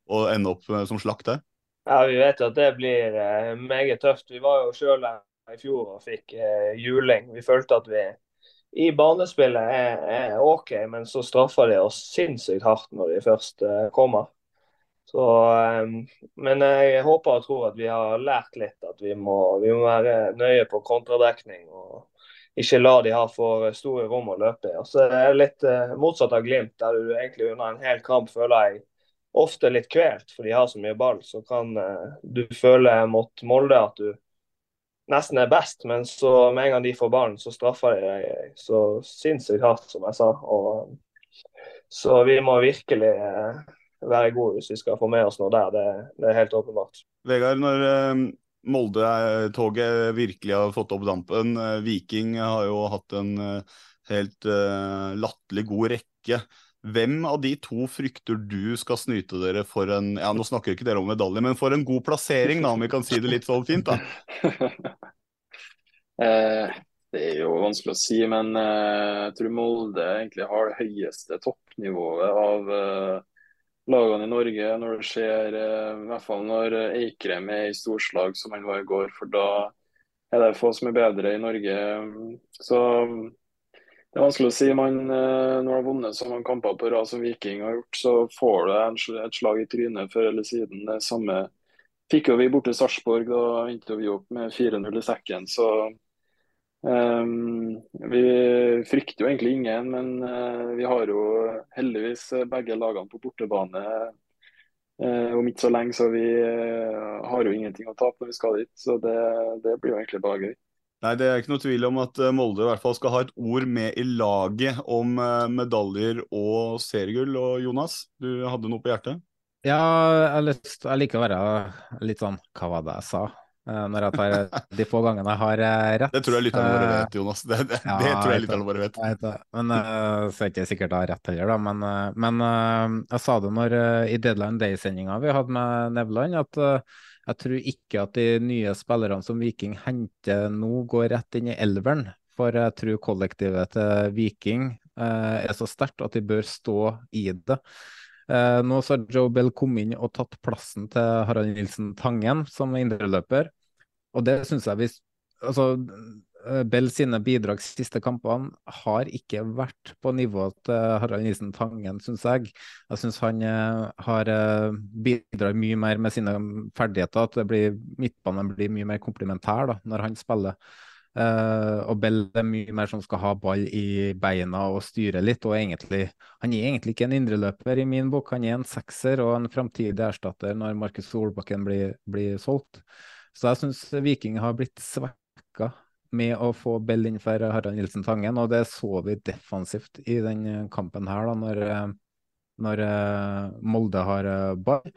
og ende opp som slakt der? Ja, Vi vet jo at det blir eh, meget tøft. Vi var jo sjøl i fjor og fikk eh, juling. Vi følte at vi i banespillet er, er OK, men så straffer de oss sinnssykt hardt når de først eh, kommer. Så, eh, men jeg håper og tror at vi har lært litt. At vi må, vi må være nøye på kontradekning. og ikke la de ha for store rom å løpe i. Og så er det litt eh, motsatt av Glimt, der du egentlig under en hel kamp føler jeg ofte litt kvelt, for de har så mye ball. Så kan eh, du føle mot Molde at du nesten er best, men så med en gang de får ballen, så straffer de deg så sinnssykt hardt, som jeg sa. Og, så vi må virkelig eh, være gode hvis vi skal få med oss noe der. Det, det er helt åpenbart. Vegard, når eh, Molde-toget virkelig har fått opp dampen. Eh, Viking har jo hatt en eh, helt uh, latterlig god rekke. Hvem av de to frykter du skal snyte dere for en ja, nå snakker ikke dere om medalje, men for en god plassering, da, om vi kan si det litt sånn fint? da? det er jo vanskelig å si, men jeg tror Molde egentlig har det høyeste toppnivået av lagene i Norge når det skjer, eh, i hvert fall når Eikrem er i storslag som han var i går. For da er det få som er bedre i Norge. Så det er vanskelig å si. Man, eh, når du har vunnet så mange kamper på rad som Viking har gjort, så får du et slag i trynet før eller siden. Det samme fikk jo vi borte i Sarpsborg. Da vi opp med 4-0 i sekken. Så vi frykter jo egentlig ingen, men uh, vi har jo heldigvis begge lagene på bortebane uh, om ikke så lenge. Så vi uh, har jo ingenting å tape når vi skal dit. Så det, det blir jo egentlig bare gøy. Nei, Det er ikke noe tvil om at Molde i hvert fall skal ha et ord med i laget om medaljer og seriegull. Og Jonas, du hadde noe på hjertet? Ja, jeg, lyst, jeg liker å være litt sånn Hva var det jeg sa? Når jeg tar de få gangene jeg har rett. Det tror jeg lytterne våre vet, Jonas. Det, det, ja, det tror jeg lytterne våre vet. Vet men Så er ikke sikkert jeg har rett heller, da. Men, men jeg sa det når, i Deadline Day-sendinga vi hadde med Nevland, at jeg tror ikke at de nye spillerne som Viking henter nå, går rett inn i elveren. For jeg tror kollektivet til Viking eh, er så sterkt at de bør stå i det. Eh, nå så har Joe Bell kommet inn og tatt plassen til Harald Nilsen Tangen som indreløper. Og det syns jeg hvis Altså, Bell sine bidrag siste kampene har ikke vært på nivået til Harald Nisen Tangen, syns jeg. Jeg syns han eh, har bidrar bidratt mye mer med sine ferdigheter. At det blir, midtbanen blir mye mer komplementær da, når han spiller. Uh, og Bell er mye mer som skal ha ball i beina og styre litt. og egentlig, Han er egentlig ikke en indreløper i min bok, han er en sekser og en framtidig erstatter når Markus Solbakken blir, blir solgt. Så jeg syns Viking har blitt svekka med å få Bell innenfor Harald Nilsen Tangen, og det så vi defensivt i den kampen her, da, når, når Molde har ball.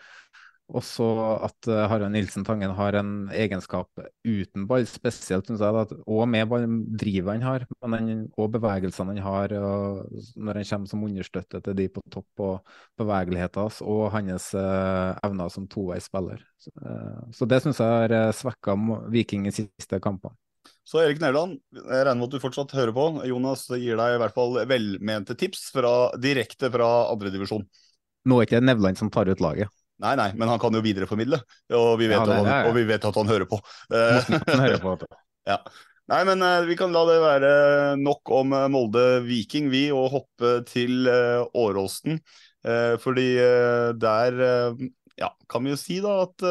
Også at uh, Harald Nilsen Tangen har en egenskap uten ball, spesielt synes jeg, at, og med ball, drivet han har, men han, og bevegelsene han har når han kommer som understøtte til de på topp, og bevegeligheten hans, og hans eh, evner som toveisspiller. Så, eh, så det syns jeg har svekka Viking i siste kampene. Så Erik Nevland, jeg regner med at du fortsatt hører på. Jonas gir deg i hvert fall velmente tips fra, direkte fra andredivisjon. Nå er ikke Nevland som tar ut laget. Nei, nei, men han kan jo videreformidle, og vi vet, ja, det, han, og vi vet at han hører på. Han hører på ja. Nei, men uh, vi kan la det være nok om uh, Molde-Viking, vi, og hoppe til uh, Åråsen. fordi der ja, kan vi jo si da at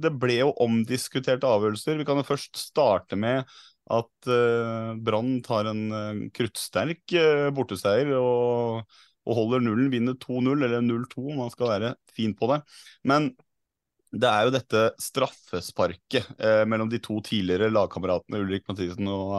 det ble jo omdiskuterte avgjørelser. Vi kan jo først starte med at Brann tar en kruttsterk borteseier. og og holder nullen, vinner 2-0 eller 0-2 om man skal være fin på det. Men det er jo dette straffesparket eh, mellom de to tidligere lagkameratene Ulrik Mathisen og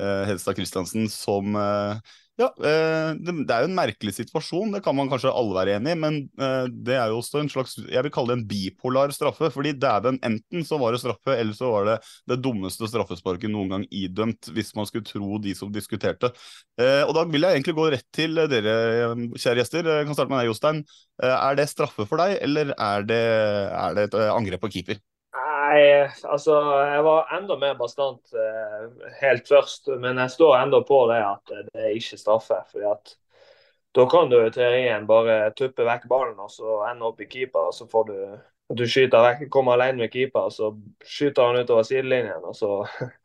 eh, Hedstad Christiansen som eh, ja, eh, det, det, er jo en merkelig situasjon, det kan man kanskje alle være enig i. Men eh, det er jo også en slags jeg vil kalle det en bipolar straffe. fordi dæven, enten så var det straffe, eller så var det det dummeste straffesparket noen gang idømt, hvis man skulle tro de som diskuterte. Eh, og da vil jeg egentlig gå rett til dere, kjære gjester. Jeg kan starte med deg, Jostein. Er det straffe for deg, eller er det, er det et angrep på keeper? Nei, altså jeg var enda mer bastant eh, helt først. Men jeg står enda på det at det er ikke straffe. fordi at da kan du i teorien bare tuppe vekk ballen og så ende opp i keeper, og så får du du skyter vekk, kommer alene med keeper, og så skyter han utover sidelinjen. Og så,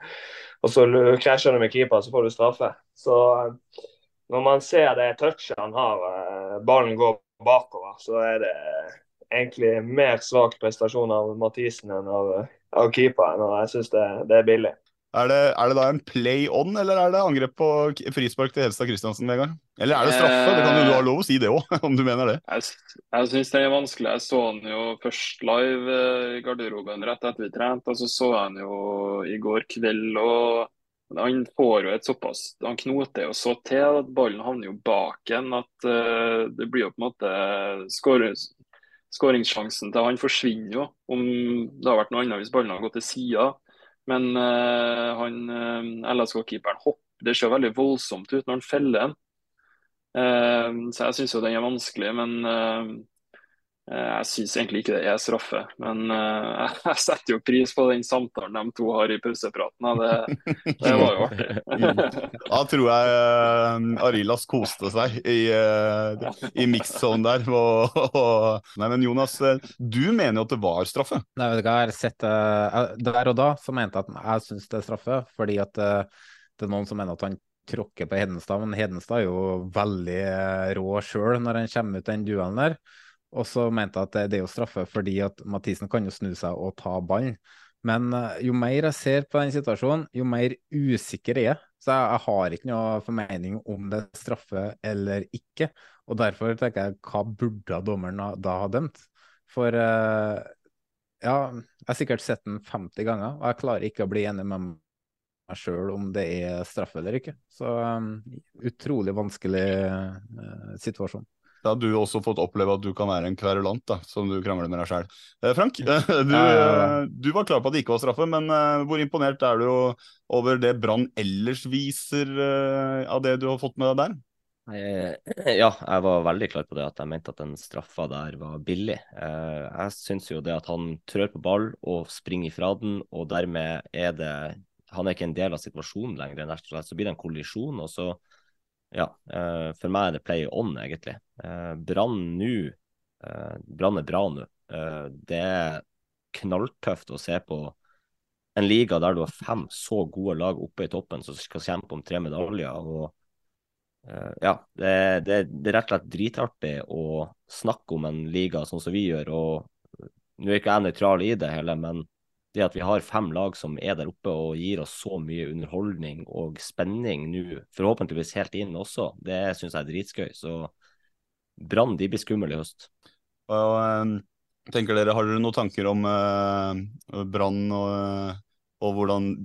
og så krasjer du med keeper, så får du straffe. Så eh, når man ser det touchet han har, eh, ballen går bakover, så er det egentlig mer svak prestasjon av Mathisen enn av, av keeperen. Og jeg syns det, det er billig. Er det, er det da en play on, eller er det angrep på frispark til Helstad Christiansen, Vegard? Eller er det straffe? Det kan jo du ha lov å si det òg, om du mener det. Jeg, jeg syns det er vanskelig. Jeg så han jo først live eh, i garderoben rett etter vi trente, og så så jeg han jo i går kveld. og Han får jo et såpass Han knoter jo så til at ballen havner jo bak en at uh, det blir jo på en måte Skåringssjansen til han forsvinner jo, om det har vært noe annet hvis ballen har gått til sida. Men uh, han uh, LSK-keeperen hopper Det ser veldig voldsomt ut når han feller den. Uh, så jeg syns jo den er vanskelig, men eh, eh, jeg syns egentlig ikke det er straffe. Men eh, jeg setter jo pris på den samtalen de to har i pausepraten. Det, det var jo artig. Da tror jeg uh, Arilas koste seg i, i mix-zone der. Og, og, nei, men Jonas, eh, du mener jo at det var straffe? Nei, vet du hva, jeg har sett eh, Der og da så mente jeg at jeg syns det er straffe, fordi at eh, det er noen som mener at han tråkker på Hedenstad, men Hedenstad er jo veldig eh, rå sjøl når han kommer ut den duellen der. Og så mente jeg at det, det er jo straffe fordi at Mathisen kan jo snu seg og ta ballen. Men eh, jo mer jeg ser på den situasjonen, jo mer usikker jeg er. Så jeg, jeg har ikke noe formening om det er straffe eller ikke. Og derfor tenker jeg, hva burde dommeren da- ha dømt? For uh, ja, jeg har sikkert sett den 50 ganger, og jeg klarer ikke å bli enig med meg sjøl om det er straffe eller ikke. Så um, utrolig vanskelig uh, situasjon. Da har du også fått oppleve at du kan være en kverulant, da, som du krangler med deg sjøl. Frank, du, eh, du var klar på at det ikke var straffe, men eh, hvor imponert er du over det Brann ellers viser eh, av det du har fått med deg der? Eh, Ja, jeg var veldig klar på det at jeg mente at den straffa der var billig. Eh, Jeg syns jo det at han trør på ball og springer ifra den, og dermed er det Han er ikke en del av situasjonen lenger. Så blir det en kollisjon, og så Ja. eh, For meg er det play on, egentlig. Eh, Brann nå eh, Brann er bra nå. Det er knalltøft å se på en liga der du har fem så gode lag oppe i toppen som skal kjempe om tre medaljer. og ja, det, det, det er rett og slett dritartig å snakke om en liga sånn som vi gjør. og Nå er ikke jeg nøytral i det hele, men det at vi har fem lag som er der oppe og gir oss så mye underholdning og spenning nå, forhåpentligvis helt inn også, det syns jeg er dritskøy. Så Brann de blir skumle i høst. Og, eh, tenker dere, Har dere noen tanker om uh, Brann og, og hvordan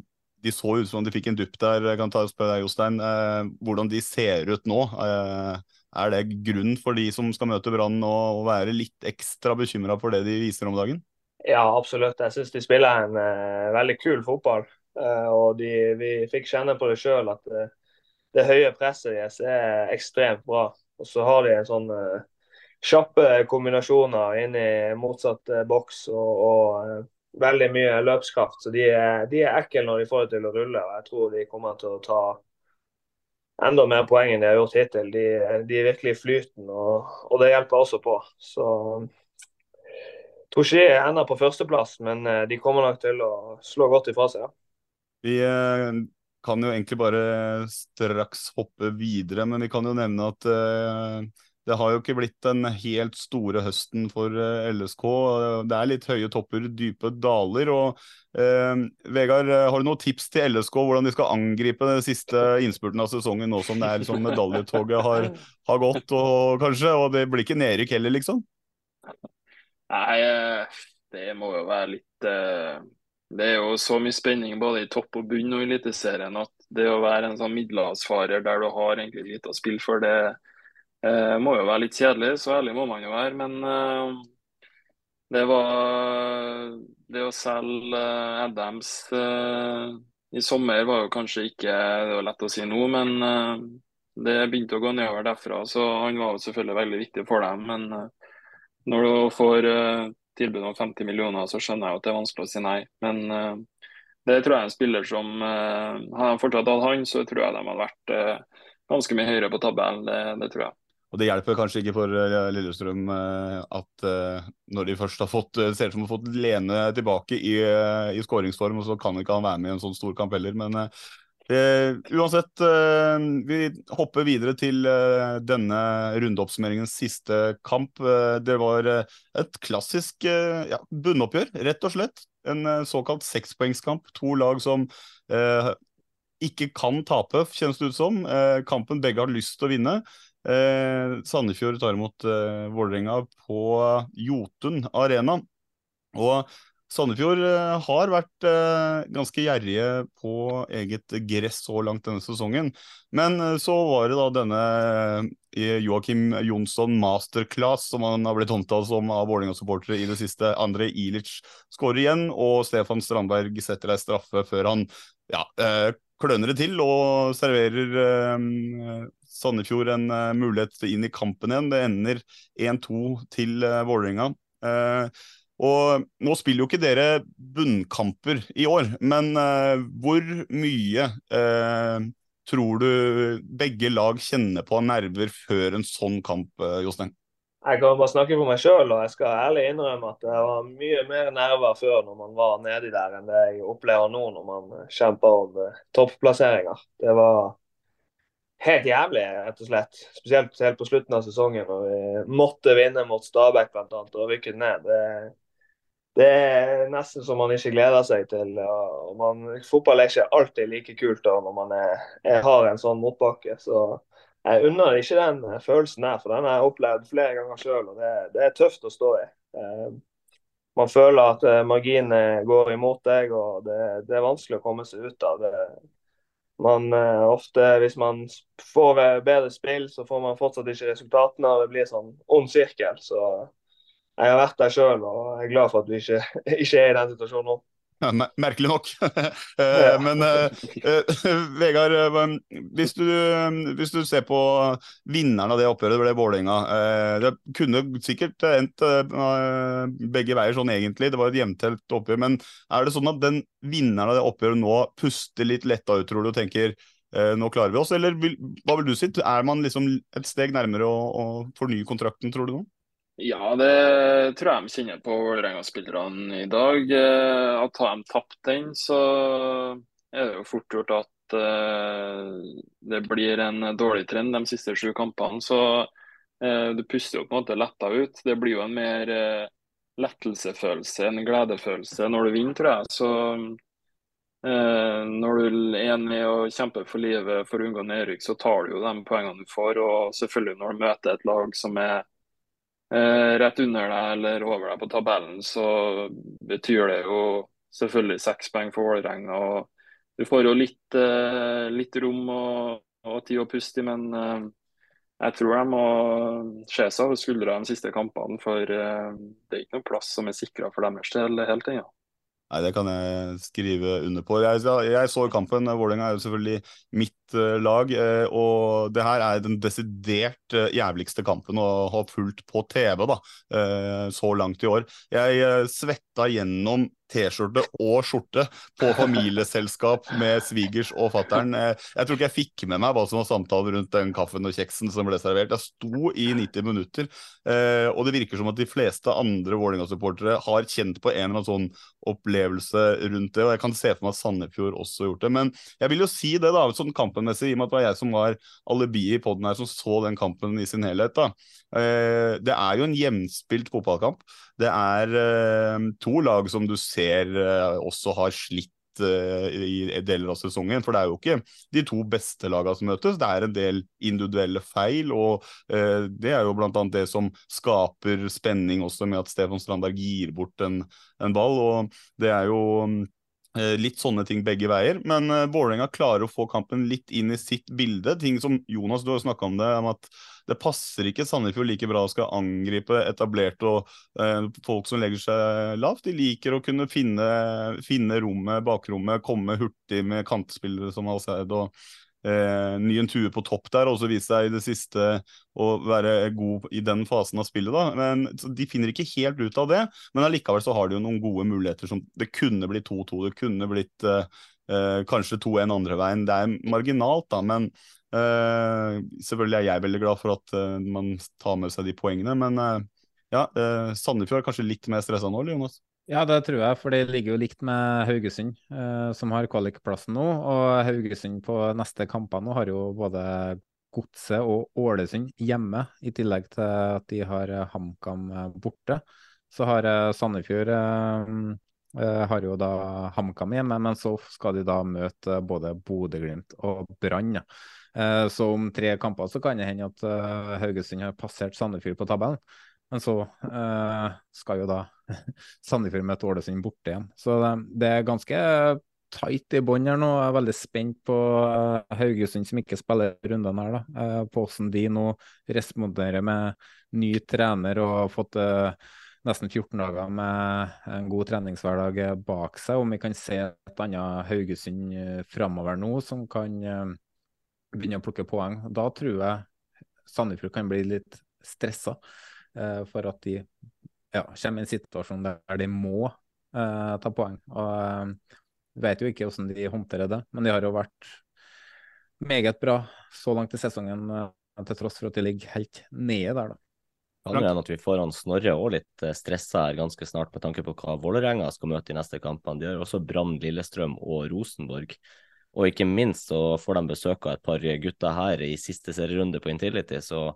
de så ut som om de fikk en dupp der? Jeg kan ta og spørre deg, Jostein. Uh, hvordan de ser ut nå? Uh, er det grunn for de som skal møte Brann å være litt ekstra bekymra for det de viser om dagen? Ja, absolutt. Jeg syns de spiller en uh, veldig kul fotball. Uh, og de, vi fikk kjenne på det sjøl at uh, det høye presset deres er ekstremt bra. Og så har de en sånn kjappe kombinasjoner inn i motsatt boks og, og veldig mye løpskraft. Så de er, de er ekle når de får det til å rulle. Og jeg tror de kommer til å ta enda mer poeng enn de har gjort hittil. De, de er virkelig flyten, og, og det hjelper også på. Så tror ender på førsteplass, men eh, de kommer nok til å slå godt ifra seg. Ja. Vi eh, kan jo egentlig bare straks hoppe videre, men vi kan jo nevne at eh, det har jo ikke blitt den helt store høsten for LSK. Det er litt høye topper, dype daler. og eh, Vegard, har du noen tips til LSK hvordan de skal angripe den siste innspurten av sesongen, nå som det er liksom medaljetoget har, har gått, og kanskje, og det blir ikke nedrykk heller, liksom? Nei, eh, det må jo være litt eh, Det er jo så mye spenning både i topp og bunn og Eliteserien at det å være en sånn middelhavsfarer der du har egentlig lite å spille for, det eh, må jo være litt kjedelig. Så ærlig må man jo være. Men det var Det å selge Adams i sommer var jo kanskje ikke Det var lett å si nå, men det begynte å gå nedover derfra. Så han var jo selvfølgelig veldig viktig for dem. men når du får uh, tilbud om 50 millioner, så skjønner jeg at det er vanskelig å si nei. Men uh, det tror jeg er en spiller som uh, Hadde de fortsatt hatt han, så tror jeg de hadde vært ganske mye høyere på tabellen. Det, det tror jeg. Og det hjelper kanskje ikke for eh, Lillestrøm eh, at eh, når de først har fått eh, ser ut som har fått Lene tilbake i, eh, i skåringsform, og så kan ikke han være med i en sånn stor kamp heller. Men eh, uansett, eh, vi hopper videre til eh, denne rundeoppsummeringens siste kamp. Det var et klassisk ja, bunnoppgjør, rett og slett. En såkalt sekspoengskamp. To lag som ikke kan tape, kjennes det ut som. Kampen begge har lyst til å vinne. Sandefjord tar imot Vålerenga på Jotun arena. Og Sandefjord eh, har vært eh, ganske gjerrige på eget gress så langt denne sesongen. Men eh, så var det da denne Joakim Jonsson masterclass, som han har blitt omtalt som av Vålerenga-supportere i det siste. André Ilic skårer igjen, og Stefan Strandberg setter ei straffe før han ja, kløner det til og serverer Sandefjord en mulighet inn i kampen igjen. Det ender 1-2 til Vålerenga. Og nå spiller jo ikke dere bunnkamper i år, men eh, hvor mye eh, tror du begge lag kjenner på nerver før en sånn kamp, eh, Jostein? Jeg kan bare snakke for meg sjøl, og jeg skal ærlig innrømme at det var mye mer nerver før når man var nedi der, enn det jeg opplever nå når man kjemper om eh, topplasseringer. Det var helt jævlig, rett og slett. Spesielt helt på slutten av sesongen når vi måtte vinne mot Stabæk bl.a. og rykket ned. Det, det er nesten som man ikke gleder seg til. og man, Fotball er ikke alltid like kult da, når man er, er, har en sånn motbakke. så jeg unner ikke den følelsen her, for den har jeg opplevd flere ganger sjøl. Det, det er tøft å stå i. Eh, man føler at eh, marginene går imot deg, og det, det, er vanskelig å komme seg ut av. det. Man eh, ofte, Hvis man får bedre spill, så får man fortsatt ikke resultatene, og det blir sånn ond sirkel. Så jeg har vært der sjøl og jeg er glad for at vi ikke, ikke er i den situasjonen nå. Ja, merkelig nok. Eh, men uh, Vegard, hvis du, hvis du, ser på vinneren av det oppgjøret, det ble Vålerenga. Det kunne sikkert endt begge veier sånn egentlig, det var et jevntelt oppgjør. Men er det sånn at den vinneren av det oppgjøret nå puster litt letta ut, tror du, og tenker nå klarer vi oss? Eller vil, hva vil du si? Er man liksom et steg nærmere å, å fornye kontrakten, tror du nå? Ja, det tror jeg de kjenner på Vålerenga-spillerne i dag. Eh, at har de tapt den, så er det jo fort gjort at uh, det blir en dårlig trend de siste sju kampene. Så uh, du puster jo på en måte letta ut. Det blir jo en mer lettelsefølelse, en gledefølelse når du vinner, tror jeg. Så når du er med og kjemper for livet for å unngå nedrykk, så tar du jo de poengene du får. Og selvfølgelig når du møter et lag som er eh, rett under deg eller over deg på tabellen, så betyr det jo selvfølgelig seks poeng for Vålerenga. Du får jo litt, eh, litt rom og, og, tid å puste i, men eh, jeg tror de må se seg over skuldra de siste kampene. For eh, det er ikke noen plass som er sikra for deres del helt ennå. Nei, Det kan jeg skrive under på. Jeg, jeg så kampen. Vålerenga er jo selvfølgelig mitt uh, lag. Uh, og det her er den desidert uh, jævligste kampen å ha fulgt på TV da, så langt i år. Jeg svetta gjennom T-skjorte og skjorte på familieselskap med svigers og fattern. Eh, jeg tror ikke jeg fikk med meg hva som var samtalen rundt den kaffen og kjeksen som ble servert. Jeg sto i 90 minutter, eh, og det virker som at de fleste andre Vålerenga-supportere har kjent på en eller annen sånn opplevelse rundt det. og Jeg kan se for meg at Sandefjord også har gjort det. Men jeg vil jo si det, da, sånn kampenmessig, i og med at det var jeg som var alibiet i poden her, som så den kampen i sin helhet. da. Eh, det er jo en hjemspilt fotballkamp. Det er to lag som du ser eh, også har slitt eh, i deler av sesongen. For det er jo ikke de to beste lagene som møtes, det er en del individuelle feil. Og eh, det er jo bl.a. det som skaper spenning også med at Stefan Strandberg gir bort en, en ball. Og det er jo Litt sånne ting begge veier, men uh, Vålerenga klarer å få kampen litt inn i sitt bilde. Ting som Jonas, du har snakka om det, om at det passer ikke Sandefjord like bra å skal angripe etablerte og eh, folk som legger seg lavt. De liker å kunne finne, finne rommet, bakrommet, komme hurtig med kantspillere som Alseid og eh, Nyen Tue på topp der, og så vise seg i det siste å være god i den fasen av spillet. da, men De finner ikke helt ut av det, men allikevel så har de jo noen gode muligheter. som Det kunne blitt 2-2, det kunne blitt eh, eh kanskje 2-1 andre veien. Det er marginalt, da, men Eh, selvfølgelig er jeg veldig glad for at eh, man tar med seg de poengene, men eh, ja, eh, Sandefjord er kanskje litt mer stressa nå, Jonas? Ja, det tror jeg, for det ligger jo likt med Haugesund, eh, som har kvalikplassen nå. Og Haugesund på neste kamper nå har jo både Godset og Ålesund hjemme, i tillegg til at de har eh, HamKam eh, borte. Så har eh, Sandefjord eh, har jo da HamKam hjemme, men så skal de da møte både Bodø-Glimt og Brann. Eh, Så om tre kamper så kan det hende at Haugesund har passert Sandefjord på tabellen. Men så eh, skal jo da Sandefjord møte Ålesund borte igjen. Så det, det er ganske tight i bånn her nå. Jeg er veldig spent på uh, Haugesund som ikke spiller rundene her, da. Uh, på hvordan de nå responderer med ny trener og har fått uh, nesten 14 dager med en god treningshverdag bak seg. Om vi kan se et annet Haugesund framover nå som kan begynne å plukke poeng. Da tror jeg Sandefjord kan bli litt stressa for at de ja, kommer i en situasjon der de må eh, ta poeng. Og eh, vet jo ikke hvordan de håndterer det, men de har jo vært meget bra så langt i sesongen, eh, til tross for at de ligger helt nede der, da. Kan hende at vi får han Snorre òg litt eh, stressa her ganske snart, med tanke på hva Vålerenga skal møte i neste kampene. De har også Brann, Lillestrøm og Rosenborg. Og ikke minst så får de besøk av et par gutter her i siste serierunde på Intility, så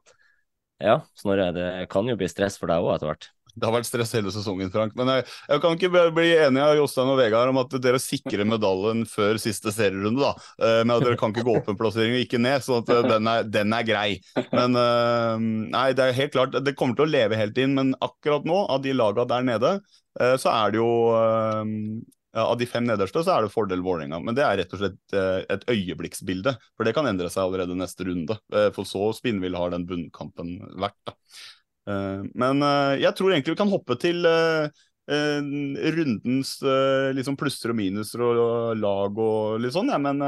ja, Snorre, det kan jo bli stress for deg òg etter hvert. Det har vært stress hele sesongen, Frank. Men jeg, jeg kan ikke bli- enig av Jostein og Vegard om at dere sikrer medaljen før siste serierunde, da. Eh, Men at dere kan ikke gå opp en plassering og ikke ned, så at eh, den er, den er grei. Men eh, nei, det er helt klart, det kommer til å leve helt inn, men akkurat nå, av de laga der nede, så er det jo Av de fem nederste så er det fordel Vålerenga, men det er rett og slett eh, et øyeblikksbilde. For det kan endre seg allerede neste runde. Eh, For så spinnvill har den bunnkampen vært. da. Eh, Men jeg tror egentlig vi kan hoppe til rundens liksom plusser og minuser og, lag og litt sånn, ja, men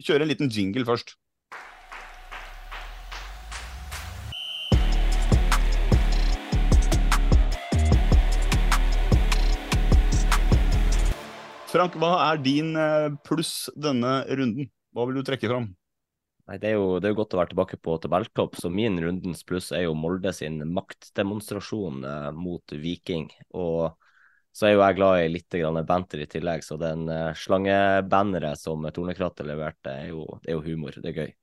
kjøre en liten jingle først. Frank, hva er din eh, pluss denne runden? Hva vil du trekke fram? Nei, det er, jo, det er jo godt å være tilbake på tabelltopp, så min rundens pluss er jo Molde sin maktdemonstrasjon eh, mot Viking. Og så er jo jeg glad i litt banter i tillegg, så den eh, slangebanneret som Tornekrattet leverte, er jo, det er jo humor. Det er gøy.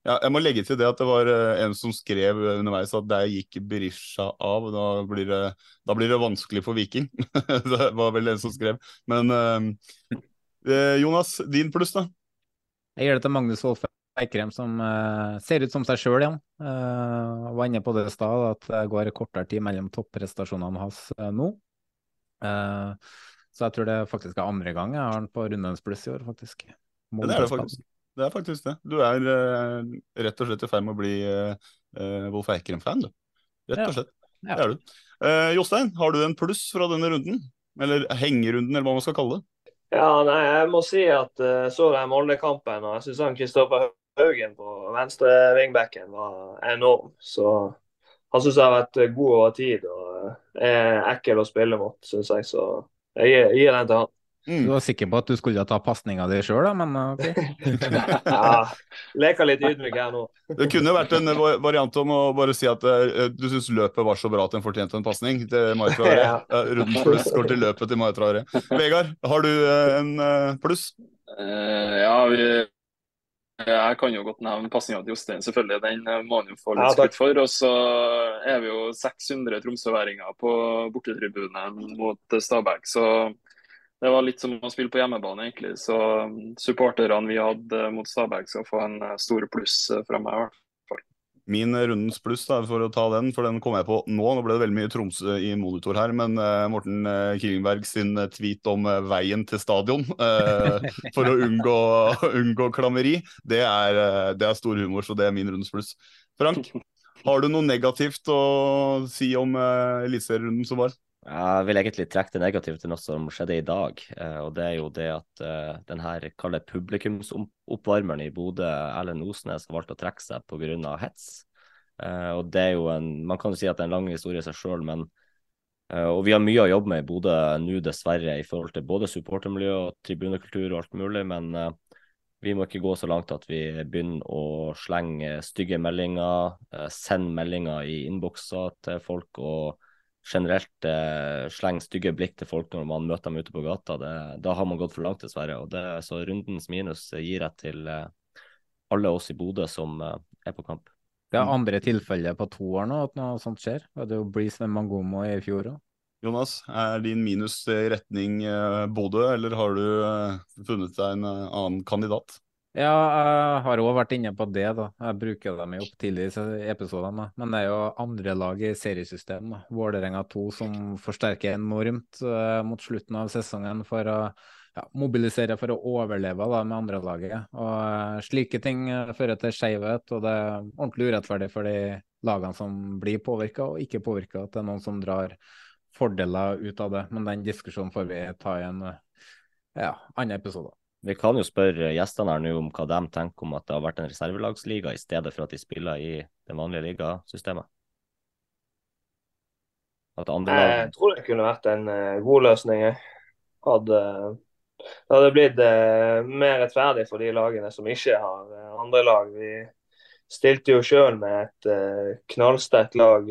Ja, jeg må legge til det at det var eh, en som skrev underveis at der gikk Berisha av. Da blir det, da blir det vanskelig for Viking. det var vel en som skrev. Men eh, eh, Jonas, din pluss, da? Jeg gir det til Magnus Wolff Eikrem, som eh, ser ut som seg sjøl igjen. Eh, var inne på det i stad, at det går kortere tid mellom topprestasjonene hans eh, nå. Eh, så jeg tror det faktisk er andre gang jeg har han på rundens pluss i år, faktisk. Ja, det er det faktisk. Det er faktisk det. Du er uh, rett og slett i ferd med å bli uh, Wolf Eikrem-fan, du. Rett og slett. Ja. Det er du. Uh, Jostein, har du en pluss fra denne runden? Eller hengerunden, eller hva man skal kalle det? Ja, nei, jeg må si at uh, så jeg Molde-kampen, og jeg syns han Kristoffer Haugen på venstre wingbacken var enorm. Så han syns jeg har vært god over tid og er ekkel å spille mot, syns jeg. Så jeg gir, gir den til han. Mm. Du var sikker på at du skulle ta pasninga di sjøl, da, men eh, OK. Ja, leker litt ydmyk her nå. Det kunne vært en variant om å bare si at eh, du syns løpet var så bra at den fortjente en pasning til Mai Traoré. Ja. Ja, rundens pluss går til løpet til Mai Traoré. Vegard, har du eh, en eh, pluss? Eh, ja, vi, jeg kan jo godt nevne pasninga til Jostein, selvfølgelig. Den eh, må han jo få litt skutt for. Og så er vi jo 600 tromsøværinger på bortetribunen mot eh, Stabæk. Så det var litt som å spille på hjemmebane, egentlig. Så mm, supporterne vi hadde mot Stabæk skal få en eh, stor pluss eh, fra meg. i hvert fall. Min eh, rundens pluss, da, for å ta den, for den kom jeg på nå. Nå ble det veldig mye Tromsø i monitor her, men uh, Morten uh, Killingberg sin eh, tweet om uh, veien til stadion eh, for å unngå, unngå klammeri, det er, eh, det er stor humor, så det er min rundens pluss. Frank, har du noe negativt å si om uh, eliteserierunden som var? Jeg vil egentlig trekke det negativt til noe som skjedde i dag. eh, og Det er jo det at denne kalde publikumsoppvarmeren i Bodø, Erlend Osnes, har valgt å trekke seg pga. hets. Eh, og det er jo en, Man kan jo si at det er en lang historie i seg sjøl, men eh, Og vi har mye å jobbe med i Bodø nå, dessverre, i forhold til både supportermiljø og tribunekultur og alt mulig. Men eh, Vi må ikke gå så langt at vi begynner å slenge stygge meldinger, eh, sende meldinger i innbokser til folk og generelt eh, slenge stygge blikk til folk når man møter dem ute på gata. Det, da har man gått for langt, dessverre. Og det, så rundens minus gir jeg til eh, alle oss i Bodø som eh, er på kamp. Det er andre tilfeller på to år nå at noe sånt skjer. Det er jo Breeze med Mangomo i fjor òg. Jonas, er din minus i retning eh, Bodø, eller har du eh, funnet deg en eh, annen kandidat? Ja, jeg har òg vært inne på det, da. Jeg bruker dem jo opp tidlig i episodene. Men det er jo andre lag i seriesystemet. Vålerenga 2 som forsterker enormt uh, mot slutten av sesongen for å ja, mobilisere for å overleve da, med andrelaget. Uh, slike ting uh, fører til skjevhet, og det er ordentlig urettferdig for de lagene som blir påvirka og ikke påvirka. At det er noen som drar fordeler ut av det. Men den diskusjonen får vi ta i en ja, annen episode. Vi kan jo spørre gjestene her nå om hva de tenker om at det har vært en reservelagsliga i stedet for at de spiller i det vanlige ligasystemet. At andre lag Jeg tror det kunne vært en eh, god løsning. Hadde, det hadde blitt eh, mer rettferdig for de lagene som ikke har eh, andre lag. Vi stilte jo sjøl med et knallsterkt lag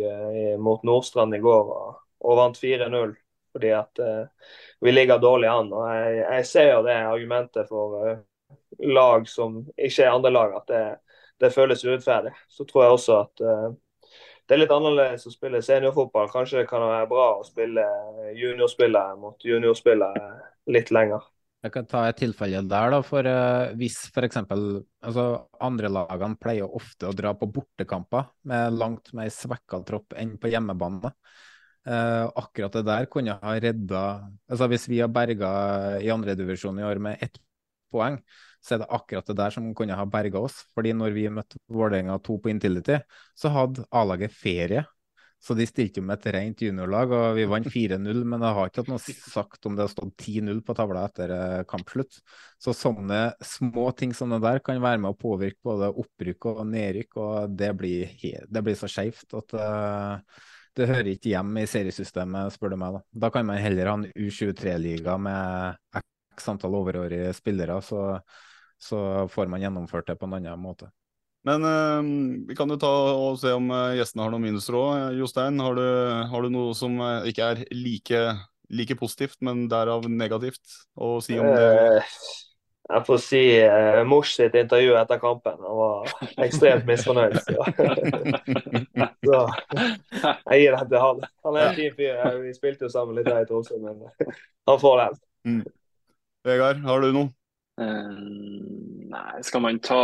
mot Nordstrand i går og, og vant 4-0. Fordi at uh, vi ligger dårlig an. og Jeg, jeg ser jo det argumentet for uh, lag som ikke er andre lag, at det, det føles urettferdig. Så tror jeg også at uh, det er litt annerledes å spille seniorfotball. Kanskje det kan være bra å spille juniorspillere mot juniorspillere litt lenger. Jeg kan ta et tilfelle der, da. For uh, hvis f.eks. Altså, andre lagene pleier ofte å dra på bortekamper med langt mer svekka tropp enn på hjemmebane. Eh, akkurat det der kunne ha redda altså Hvis vi har berga i andredivisjon i år med ett poeng, så er det akkurat det der som kunne ha berga oss. Fordi når vi møtte Vålerenga 2 på Intility, så hadde A-laget ferie. Så de stilte jo med et rent juniorlag, og vi vant 4-0. Men det har ikke hatt noe sagt om det har stått 10-0 på tavla etter eh, kampslutt. Så sånne små ting som det der kan være med å påvirke både opprykk og nedrykk, og det blir, det blir så skeivt at eh, det hører ikke hjemme i seriesystemet, spør du meg. Da, da kan man heller ha en U23-liga med x antall overårige spillere, så, så får man gjennomført det på en annen måte. Men øh, vi kan jo ta og se om eh, gjestene har noen minusråd. Jostein, har du, har du noe som eh, ikke er like, like positivt, men derav negativt å si om det? Eh, Jeg får si eh, Mors sitt intervju etter kampen. Han var ekstremt misfornøyd. Så. så jeg gir den til han. Han er en fin fyr. Jeg- Vi spilte jo sammen litt her i Tromsø, men han får den. Mm. Vegard, har du noe? Eh, nei, skal man ta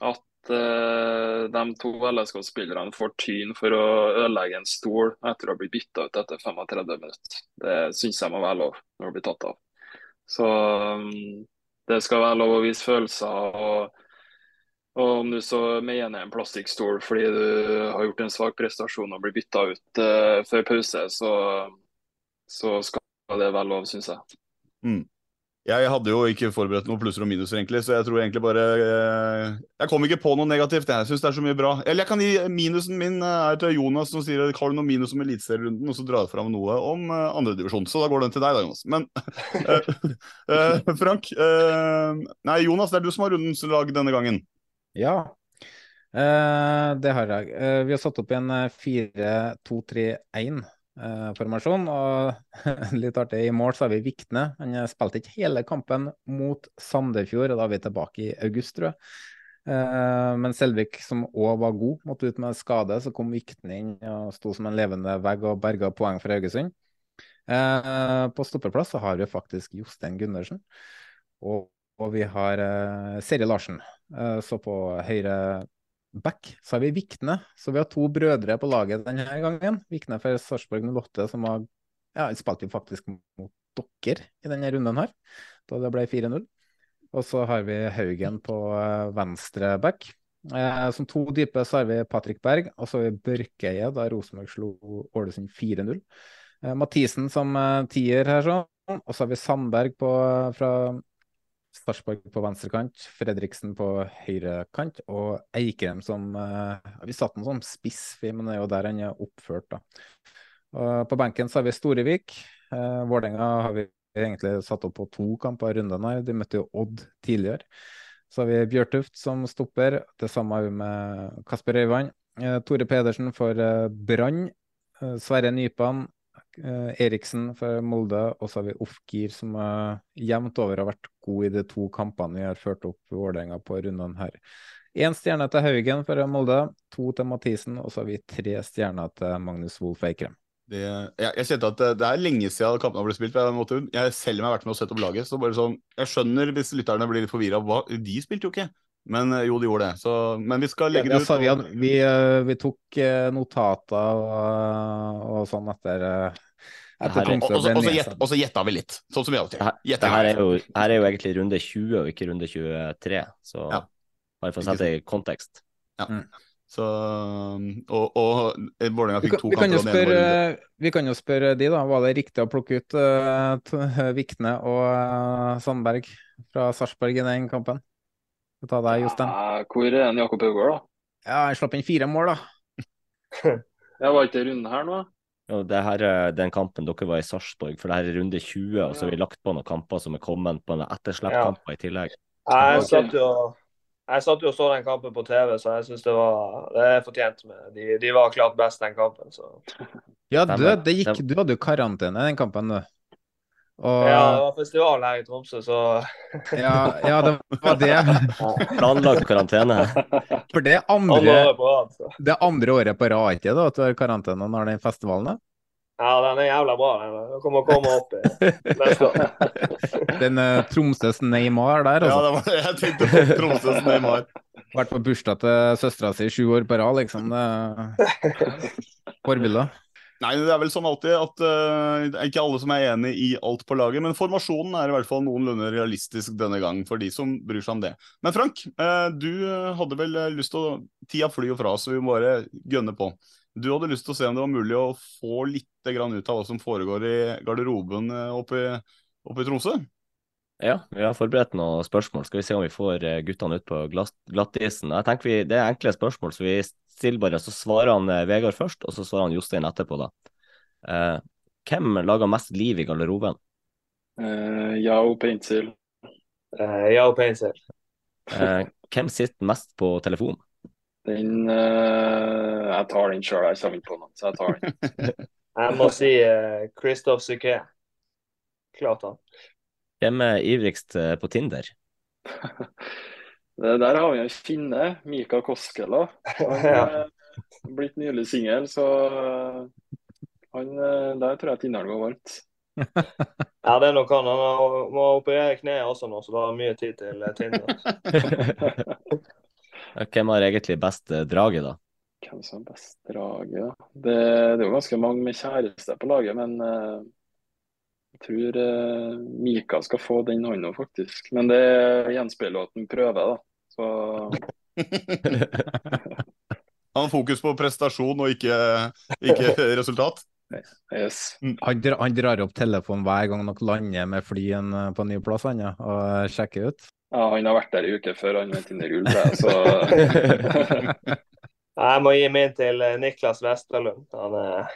at uh, de to LSK-spillerne får tyn for å ødelegge en stol etter å bli bytta ut etter 35 minutter? Det syns jeg må være lov når det blir tatt av. Så um, det skal være lov å vise følelser. og og om du så mener en plastikkstol fordi du har gjort en svak prestasjon og blir bytta ut uh, før pause, så, så skal det være lov, syns jeg. Mm. Jeg hadde jo ikke forberedt noen plusser og minuser, egentlig, så jeg tror egentlig bare eh, Jeg kom ikke på noe negativt. Jeg syns det er så mye bra. Eller jeg kan gi minusen min eh, er til Jonas, som sier har du noe minus om eliteserierunden, og så drar jeg fram noe om uh, andredivisjon. Så da går den til deg, da, Jonas. Men eh, eh, Frank eh, Nei, Jonas, det er du som har rundens lag denne gangen. Ja, eh, det har jeg. Eh, vi har satt opp en 4-2-3-1-formasjon. og litt artig, i mål så har vi Vikne. Han eh, spilte ikke hele kampen mot Sandefjord, og da er vi tilbake i august, tror jeg. Eh, men Selvik, som òg var god, måtte ut med skade. Så kom Vikne inn og sto som en levende vegg og berga poeng for Haugesund. Eh, på stoppeplass så har vi faktisk Jostein Gundersen. Og, og vi har eh, Seri Larsen. Eh, så på høyre back så har vi Vikne. Så vi har to brødre på laget denne gangen. Vikne for Sarpsborg 08, som har ja, spilte faktisk mot dere i denne runden her, da det ble 4-0. Og så har vi Haugen på eh, venstre back. Eh, som to dype så har vi Patrick Berg, og så har vi Børkeie, da Rosenborg slo Ålesund 4-0. Eh, Mathisen som eh, tier her, sånn. Og så har vi Sandberg på, fra Sarpsborg på venstrekant, Fredriksen på høyre kant, og Eikrem som eh, Vi satte ham som spiss, men det er jo der han er oppført, da. Og på benken har vi Storevik. Uh, Vålerenga har vi egentlig satt opp på to kamper i runden her. De møtte jo Odd tidligere. Så har vi Bjørtuft som stopper. Det samme har vi med Kasper Øyvand. Eh, Tore Pedersen for Brann. Sverre Nypan. Eh, Eriksen for Molde. Og så har vi Ofgir som eh, jevnt over har vært god i de to kampene vi har ført opp Vålerenga på rundene her. Én stjerne til Haugen for Molde, to til Mathisen, og så har vi tre stjerner til Magnus Wolff Eikrem. Det, jeg, jeg kjente at det, det er lenge siden kampene ble spilt. Jeg, en måte. Jeg selv har vært med og sett opp laget. så bare sånn, Jeg skjønner hvis lytterne blir litt forvirra. De spilte jo ikke. Men eh, jo, de gjorde det. Så, men vi skal legge Ja, ut. vi, og- hadde- vi, eh, vi tok eh, notater og, og sånn etter og, så- gjetta vi litt, sånn som vi alltid gjør. her, her, er jo, her er jo egentlig runde 20 og ikke runde 23, så Ja. bare for å sette det i kontekst. Ja. Så, og, og Vålerenga Vi fikk kan, to vi, kan kamper. jo og den spørre, vi kan jo spørre de, da. Var det riktig å plukke ut uh, Vikne og uh, Sandberg fra Sarpsborg i den kampen? Skal ta deg, Jostein. Ja, hvor er en Jakob Haugård, da? Ja, jeg slapp inn fire mål, da. Jeg var ikke i runden her nå? Ja, det her er den kampen dere var i Sarpsborg, for det her er runde 20, og så har vi lagt på noen kamper som er kommet på noen ettersleppkamper i tillegg. Jeg satt jo jeg satt jo og så den kampen på TV, så jeg syns det var det er fortjent med. De, de var klart best den kampen, så Ja, du, det gikk, du hadde jo karantene i den kampen, du. Og, Ja, det var festival her i Tromsø, så ja, ja, det var det. Planlagt karantene. For det er andre, rad. Det er andre året på rad ikke da, at du har karantene når den festivalen er? Ja, den er jævla bra. Den kommer å komme opp i neste år. Den uh, Tromsøs Neymar der, Ja, altså. det var jeg tenkte på. Tromsøs Neymar. Vært på bursdag til søstera si sju år på rad, liksom. Det er Forbilder. Nei, det er vel som alltid at uh, det er ikke alle som er enig i alt på laget, men formasjonen er i hvert fall noenlunde realistisk denne gang, for de som bryr seg om det. Men Frank, uh, du hadde vel eh, lyst til å Tida flyr jo fra, så vi må bare gønne på. Du hadde lyst til å se om det var mulig å få litt ut av hva som foregår i garderoben oppe i, oppe i Tromsø? Ja, vi har forberedt noen spørsmål. Skal vi se om vi får eh, guttene ut på glattisen. Jeg tenker vi, Det er enkle spørsmål, så vi stiller bare. Så svarer han eh, Vegard først, og så svarer han Jostein etterpå. da. Eh, hvem lager mest liv i garderoben? Ja, Yao Paintsil. Eh, ja, og Painsel. Eh, hvem sitter mest på telefon? Den eh, Jeg tar den sjøl, jeg kommer ikke på noen, så jeg tar den. Jeg må si eh, Christophe Suquet. Klart han. Hvem er ivrigst eh, på Tinder? Det der har vi en finne, Mika Koskela. Han er blitt nylig singel, så eh, han, eh, der tror jeg Tinderen går varmt. Ja, det er nok han. Han må operere kneet også nå, så da har mye tid til eh, Tinder. Hvem har egentlig best drage, draget, da? Hvem som har best drage, da? Det, det er jo ganske mange med kjæreste på laget, men eh, jeg tror eh, Mika skal få den hånda, faktisk. Men det gjenspeiler at han prøver, da. Så Han har fokus på prestasjon og ikke, ikke resultat. yes. Han, drar, han drar opp telefonen hver gang dere lander med flyen på en ny plass, han, ja, og sjekker ut. Ja, han har vært der i uke før han vant inn i rullet, så Jeg må gi min til Niklas Vesterlund. Han er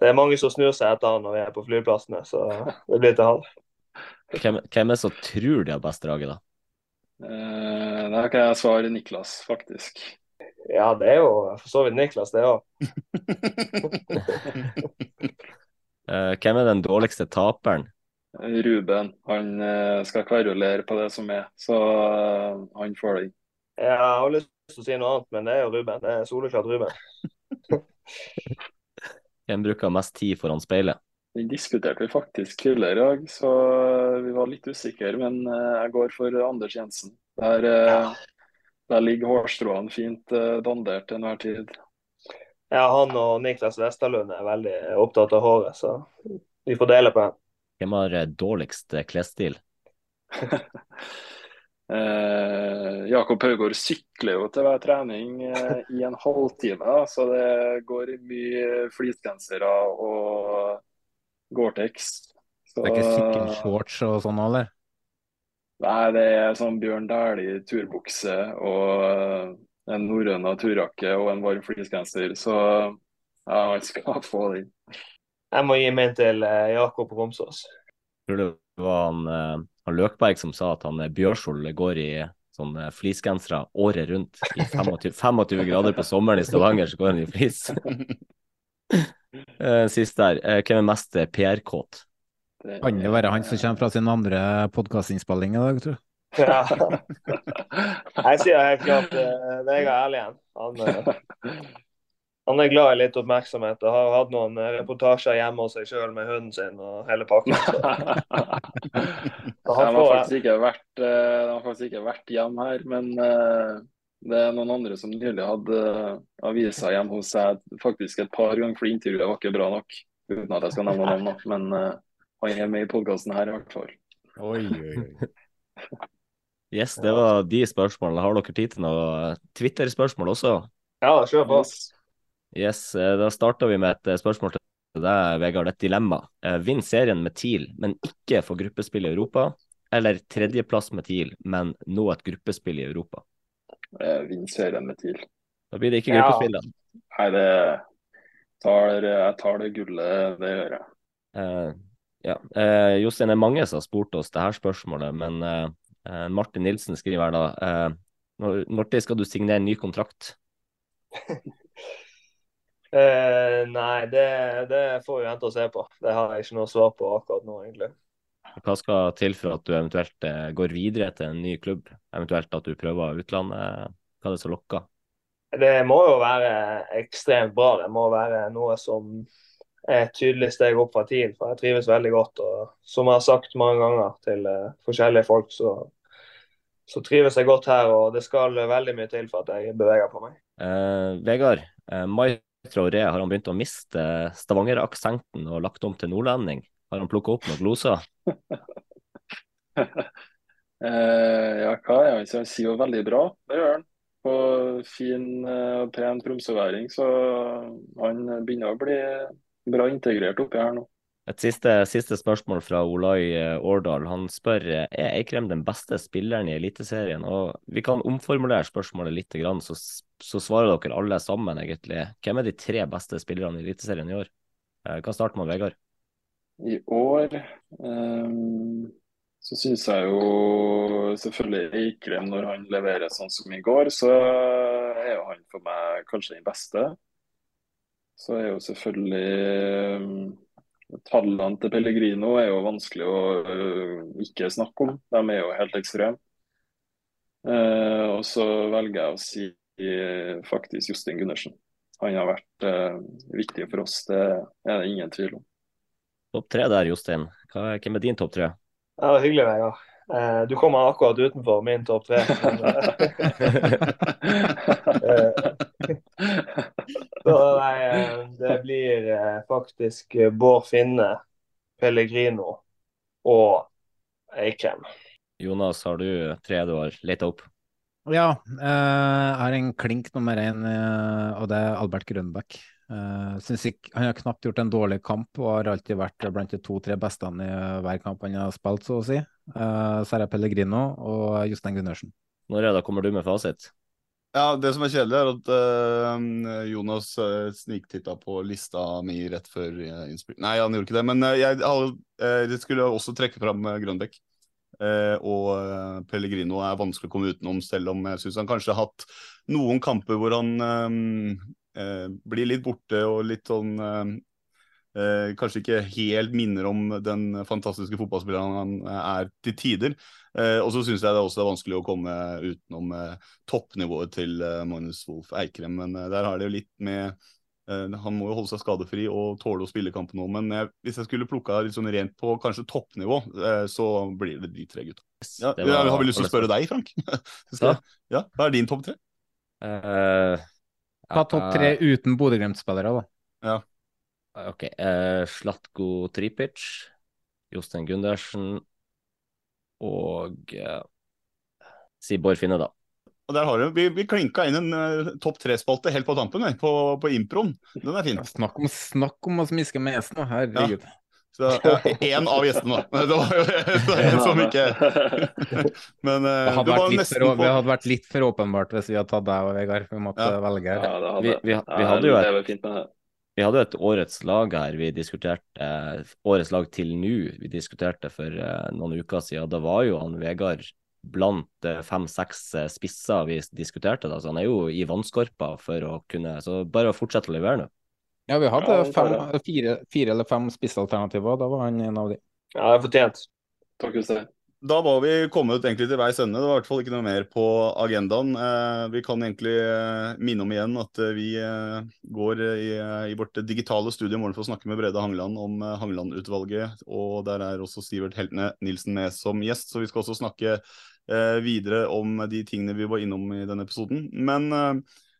det er mange som snur seg etter han når vi er på flyplassene, så det blir til han. Hvem, hvem er det som tror de har best draget, da? eh, der kan jeg svare Niklas, faktisk. Ja, det er jo for så vidt Niklas, det òg. Eh, hvem er den dårligste taperen? Ruben han eh, skal kverulere på det som er, så eh, han får den. Jeg har lyst til å si noe annet, men det er jo Ruben. Det er soleklart Ruben. Hvem bruker mest tid foran speilet? Den diskuterte vi faktisk tidligere i dag, så vi var litt usikre. Men eh, jeg går for Anders Jensen. Der, eh, der ligger hårstråene fint eh, dandert til enhver tid. Ja, han og Niklas Vesterlund er veldig opptatt av håret, så vi får dele på den. Hvem har dårligst klesstil? Eh, Jakob Haugård sykler jo til hver trening eh, i en halvtime, da, så det går i mye fleecegensere og Gore-Tex. Så- Det er ikke sykkelshorts og sånn, eller? Nei, det er sånn Bjørn Dæhlie turbukse og eh, en norrøna turjakke og en varm fleecegenser, så ja, han skal få den. Jeg må gi min til eh, Jakob Romsås. Tror det var han, eh, han Løkberg som sa at han eh, Bjørshol går i sånn fleecegensere året rundt. I 25, 25 grader på sommeren i Stavanger, så går han i flis. Eh, Sist der. eh, Hvem er mest eh, PR-kåt? Kan det være han som kommer fra sin andre podkastinnspilling i dag, tror du? Ja. Jeg sier helt klart uh, Vegard Erlien. Han, eh, han er glad i litt oppmerksomhet og har hatt noen eh, reportasjer hjemme hos seg sjøl med hunden sin og hele pakken. Så. De har, faktisk ikke vært, uh, faktisk ikke vært hjemme her, men uh, det er noen andre som nylig hadde uh, aviser hjemme hos seg faktisk et par ganger, for intervjuet var ikke bra nok. Uten at jeg skal nevne navn, men han er med i podkasten her i hvert fall. Oi, oi, oi. Yes, det var de spørsmålene. Har dere tid til noe Twitter-spørsmål også? Ja, kjør på. Yes, eh, da starter vi med et eh, spørsmål til deg, Vegard. Et dilemma. Eh, Vinn serien med TIL, men ikke få gruppespill i Europa. Eller tredjeplass med TIL, men nå et gruppespill i Europa. Vinn serien med TIL. Da blir det ikke gruppespill, da. Nei, det tar, jeg tar det gullet, det gjør jeg. Eh, ja. Eh, Jostein, det er mange som har spurt oss det her spørsmålet, men eh, eh, Martin Nilsen skriver her da eh, når, når skal du signere en ny kontrakt? Eh, nei, det, det får vi vente og se på. Det har jeg ikke noe svar på akkurat nå, egentlig. Hva skal til for at du eventuelt eh, går videre til en ny klubb? Eventuelt at du prøver utlandet? Hva er det som lokker? Det må jo være ekstremt bra. Det må være noe som er et tydelig steg opp fra TIL. For jeg trives veldig godt. Og som jeg har sagt mange ganger til eh, forskjellige folk, så, så trives jeg godt her. Og det skal veldig mye til for at jeg beveger på meg. Eh, Vegard, eh, Mai Traoré, har han begynt å miste Stavanger-aksenten og lagt om til nordlending? Har han plukka opp noen gloser? Eh, ja, hva er han? Han sier jo veldig bra, det gjør han. På fin eh, og pen tromsøværing, så han begynner å bli bra integrert oppi her nå. Et siste, siste spørsmål fra Olai eh, Årdal. Han spør eh, er Eikrem den beste spilleren i Eliteserien. Og Vi kan omformulere spørsmålet litt, så, så svarer dere alle sammen, egentlig. Hvem er de tre beste spillerne i Eliteserien i år? Hva Vi kan starte med Vegard. I år um, så syns jeg jo selvfølgelig Eikrem, når han leverer sånn som i går, så er jo han for meg kanskje den beste. Så er jo selvfølgelig ehm, Tallene til Pellegrino er jo vanskelig å uh, ikke snakke om. De er jo helt ekstreme. Uh, og så velger jeg å si eh, faktisk Jostein Gundersen. Han har vært uh, viktig for oss, det er det ingen tvil om. Topp tre der, Jostein. Hvem er din topp tre? Det var hyggelig, Vegard. Uh, du kommer akkurat utenfor min topp tre. så, nei, eh, det blir eh, faktisk eh, Bård Finne, Pellegrino og Eikrem. Jonas, har du tre du har leta opp? Ja, eh, jeg har en klink nummer én, og det er Albert Grønbæk. Eh, ikke, han har knapt gjort en dårlig kamp og har alltid vært blant de to-tre beste i hver kamp han har spilt, så å si. Eh, så er det Pellegrino og Jostein Gundersen. Når er det, kommer du med fasit? Ja, Det som er kjedelig, er at uh, Jonas uh, sniktitta på lista mi rett før uh, innspill. Nei, han gjorde ikke det, men uh, jeg, eh, jeg skulle også trekke fram Grønbekk. Eh, og eh, Pellegrino er vanskelig å komme utenom, selv om jeg syns han kanskje har hatt noen kamper hvor han eh, eh, blir litt borte og litt sånn eh, eh, Kanskje ikke helt minner om den fantastiske fotballspilleren han er til tider. Eh, og så syns jeg det også er vanskelig å komme utenom eh, toppnivået til eh, Magnus Wolff Eikrem. Men eh, der har det jo litt med eh, Han må jo holde seg skadefri og tåle å spille kampen nå. Men jeg, hvis jeg skulle plukka litt sånn rent på kanskje toppnivå, eh, så blir det de tre gutta. Ja, var- jeg har vi lyst til å spørre deg, Frank. Skal, jeg- ja, Hva er din topp tre? Uh, Ta topp tre uten Bodø-Glimt-spillere, da. Ja. Ok. Uh, Slatko Tripic, Jostein Gundersen og uh, si Bård Finne, da. Og der har du, Vi, vi klinka inn en uh, topp tre-spalte helt på tampen, vi, på, på improen. Den er fin. Snakk om, snakk om å smiske med gjesten, herregud. herregud. Så Én av gjestene, da. Det var jo en som ikke Men eh, Det hadde, var vært for, på det hadde vært litt for åpenbart hvis vi hadde tatt deg og Vegard. Vi måtte Ja. velge. her. Ja, det hadde, Vi- vi- vi ja, hadde jo det. Vi hadde jo et årets lag her. Vi diskuterte årets lag til nå. Vi diskuterte for eh, noen uker siden. Da var jo han Vegard blant eh, fem-seks eh, spisser vi diskuterte. Da. Så han er jo i vannskorpa for å kunne Så bare å fortsette å levere nå. Ja, vi hadde fem, fire, fire eller fem spissalternativer. Da var han en av de. Ja, det er fortjent. Takk, Jostein. Da var vi kommet egentlig til veis ende. Det var i hvert fall ikke noe mer på agendaen. Eh, vi kan egentlig eh, minne om igjen at eh, vi går i, i vårt digitale studio i morgen for å snakke med Brede Hangeland om Hangeland-utvalget. Og der er også Sivert Heltene Nilsen med som gjest, så vi skal også snakke videre om de tingene vi var innom i denne episoden. Men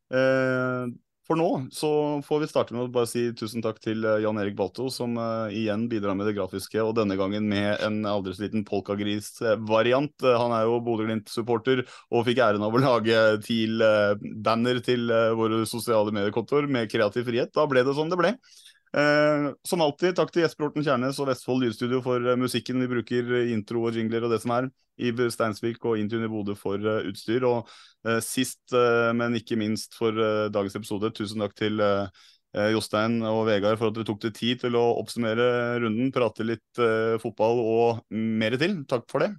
eh, for nå så får vi starte med å bare si tusen takk til eh, Jan Erik Balto, som uh, igjen bidrar med det grafiske, og denne gangen med en aldri så liten polkagris-variant. Eh, han er jo Bodø-Glimt-supporter og fikk æren av å lage til eh, våre sosiale mediekontor med kreativ frihet. Da ble det som det ble. Eh, som alltid, takk til Jesper Horten Kjernes og Vestfold Lydstudio for eh, musikken vi bruker, eh, intro og jingler og det som er. Iver Steinsvik og Intune i Bodø for eh, utstyr. Og eh, sist, eh, men ikke minst for dagens episode, tusen takk til Jostein og Vegard for at dere tok dere tid til å oppsummere runden, prate litt fotball og mer til. Takk for det.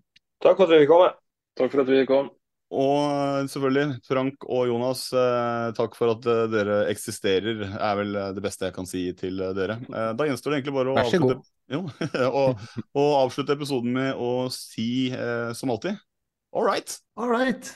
Takk for at vi fikk komme. Takk for at vi kom. Og eh, selvfølgelig, Frank og Jonas, eh, takk for at eh, dere eksisterer, er vel det beste jeg kan si til dere. Da gjenstår det egentlig bare å Vær så avslutte, jo, og, og avslutte episoden med å si som alltid all right. All right.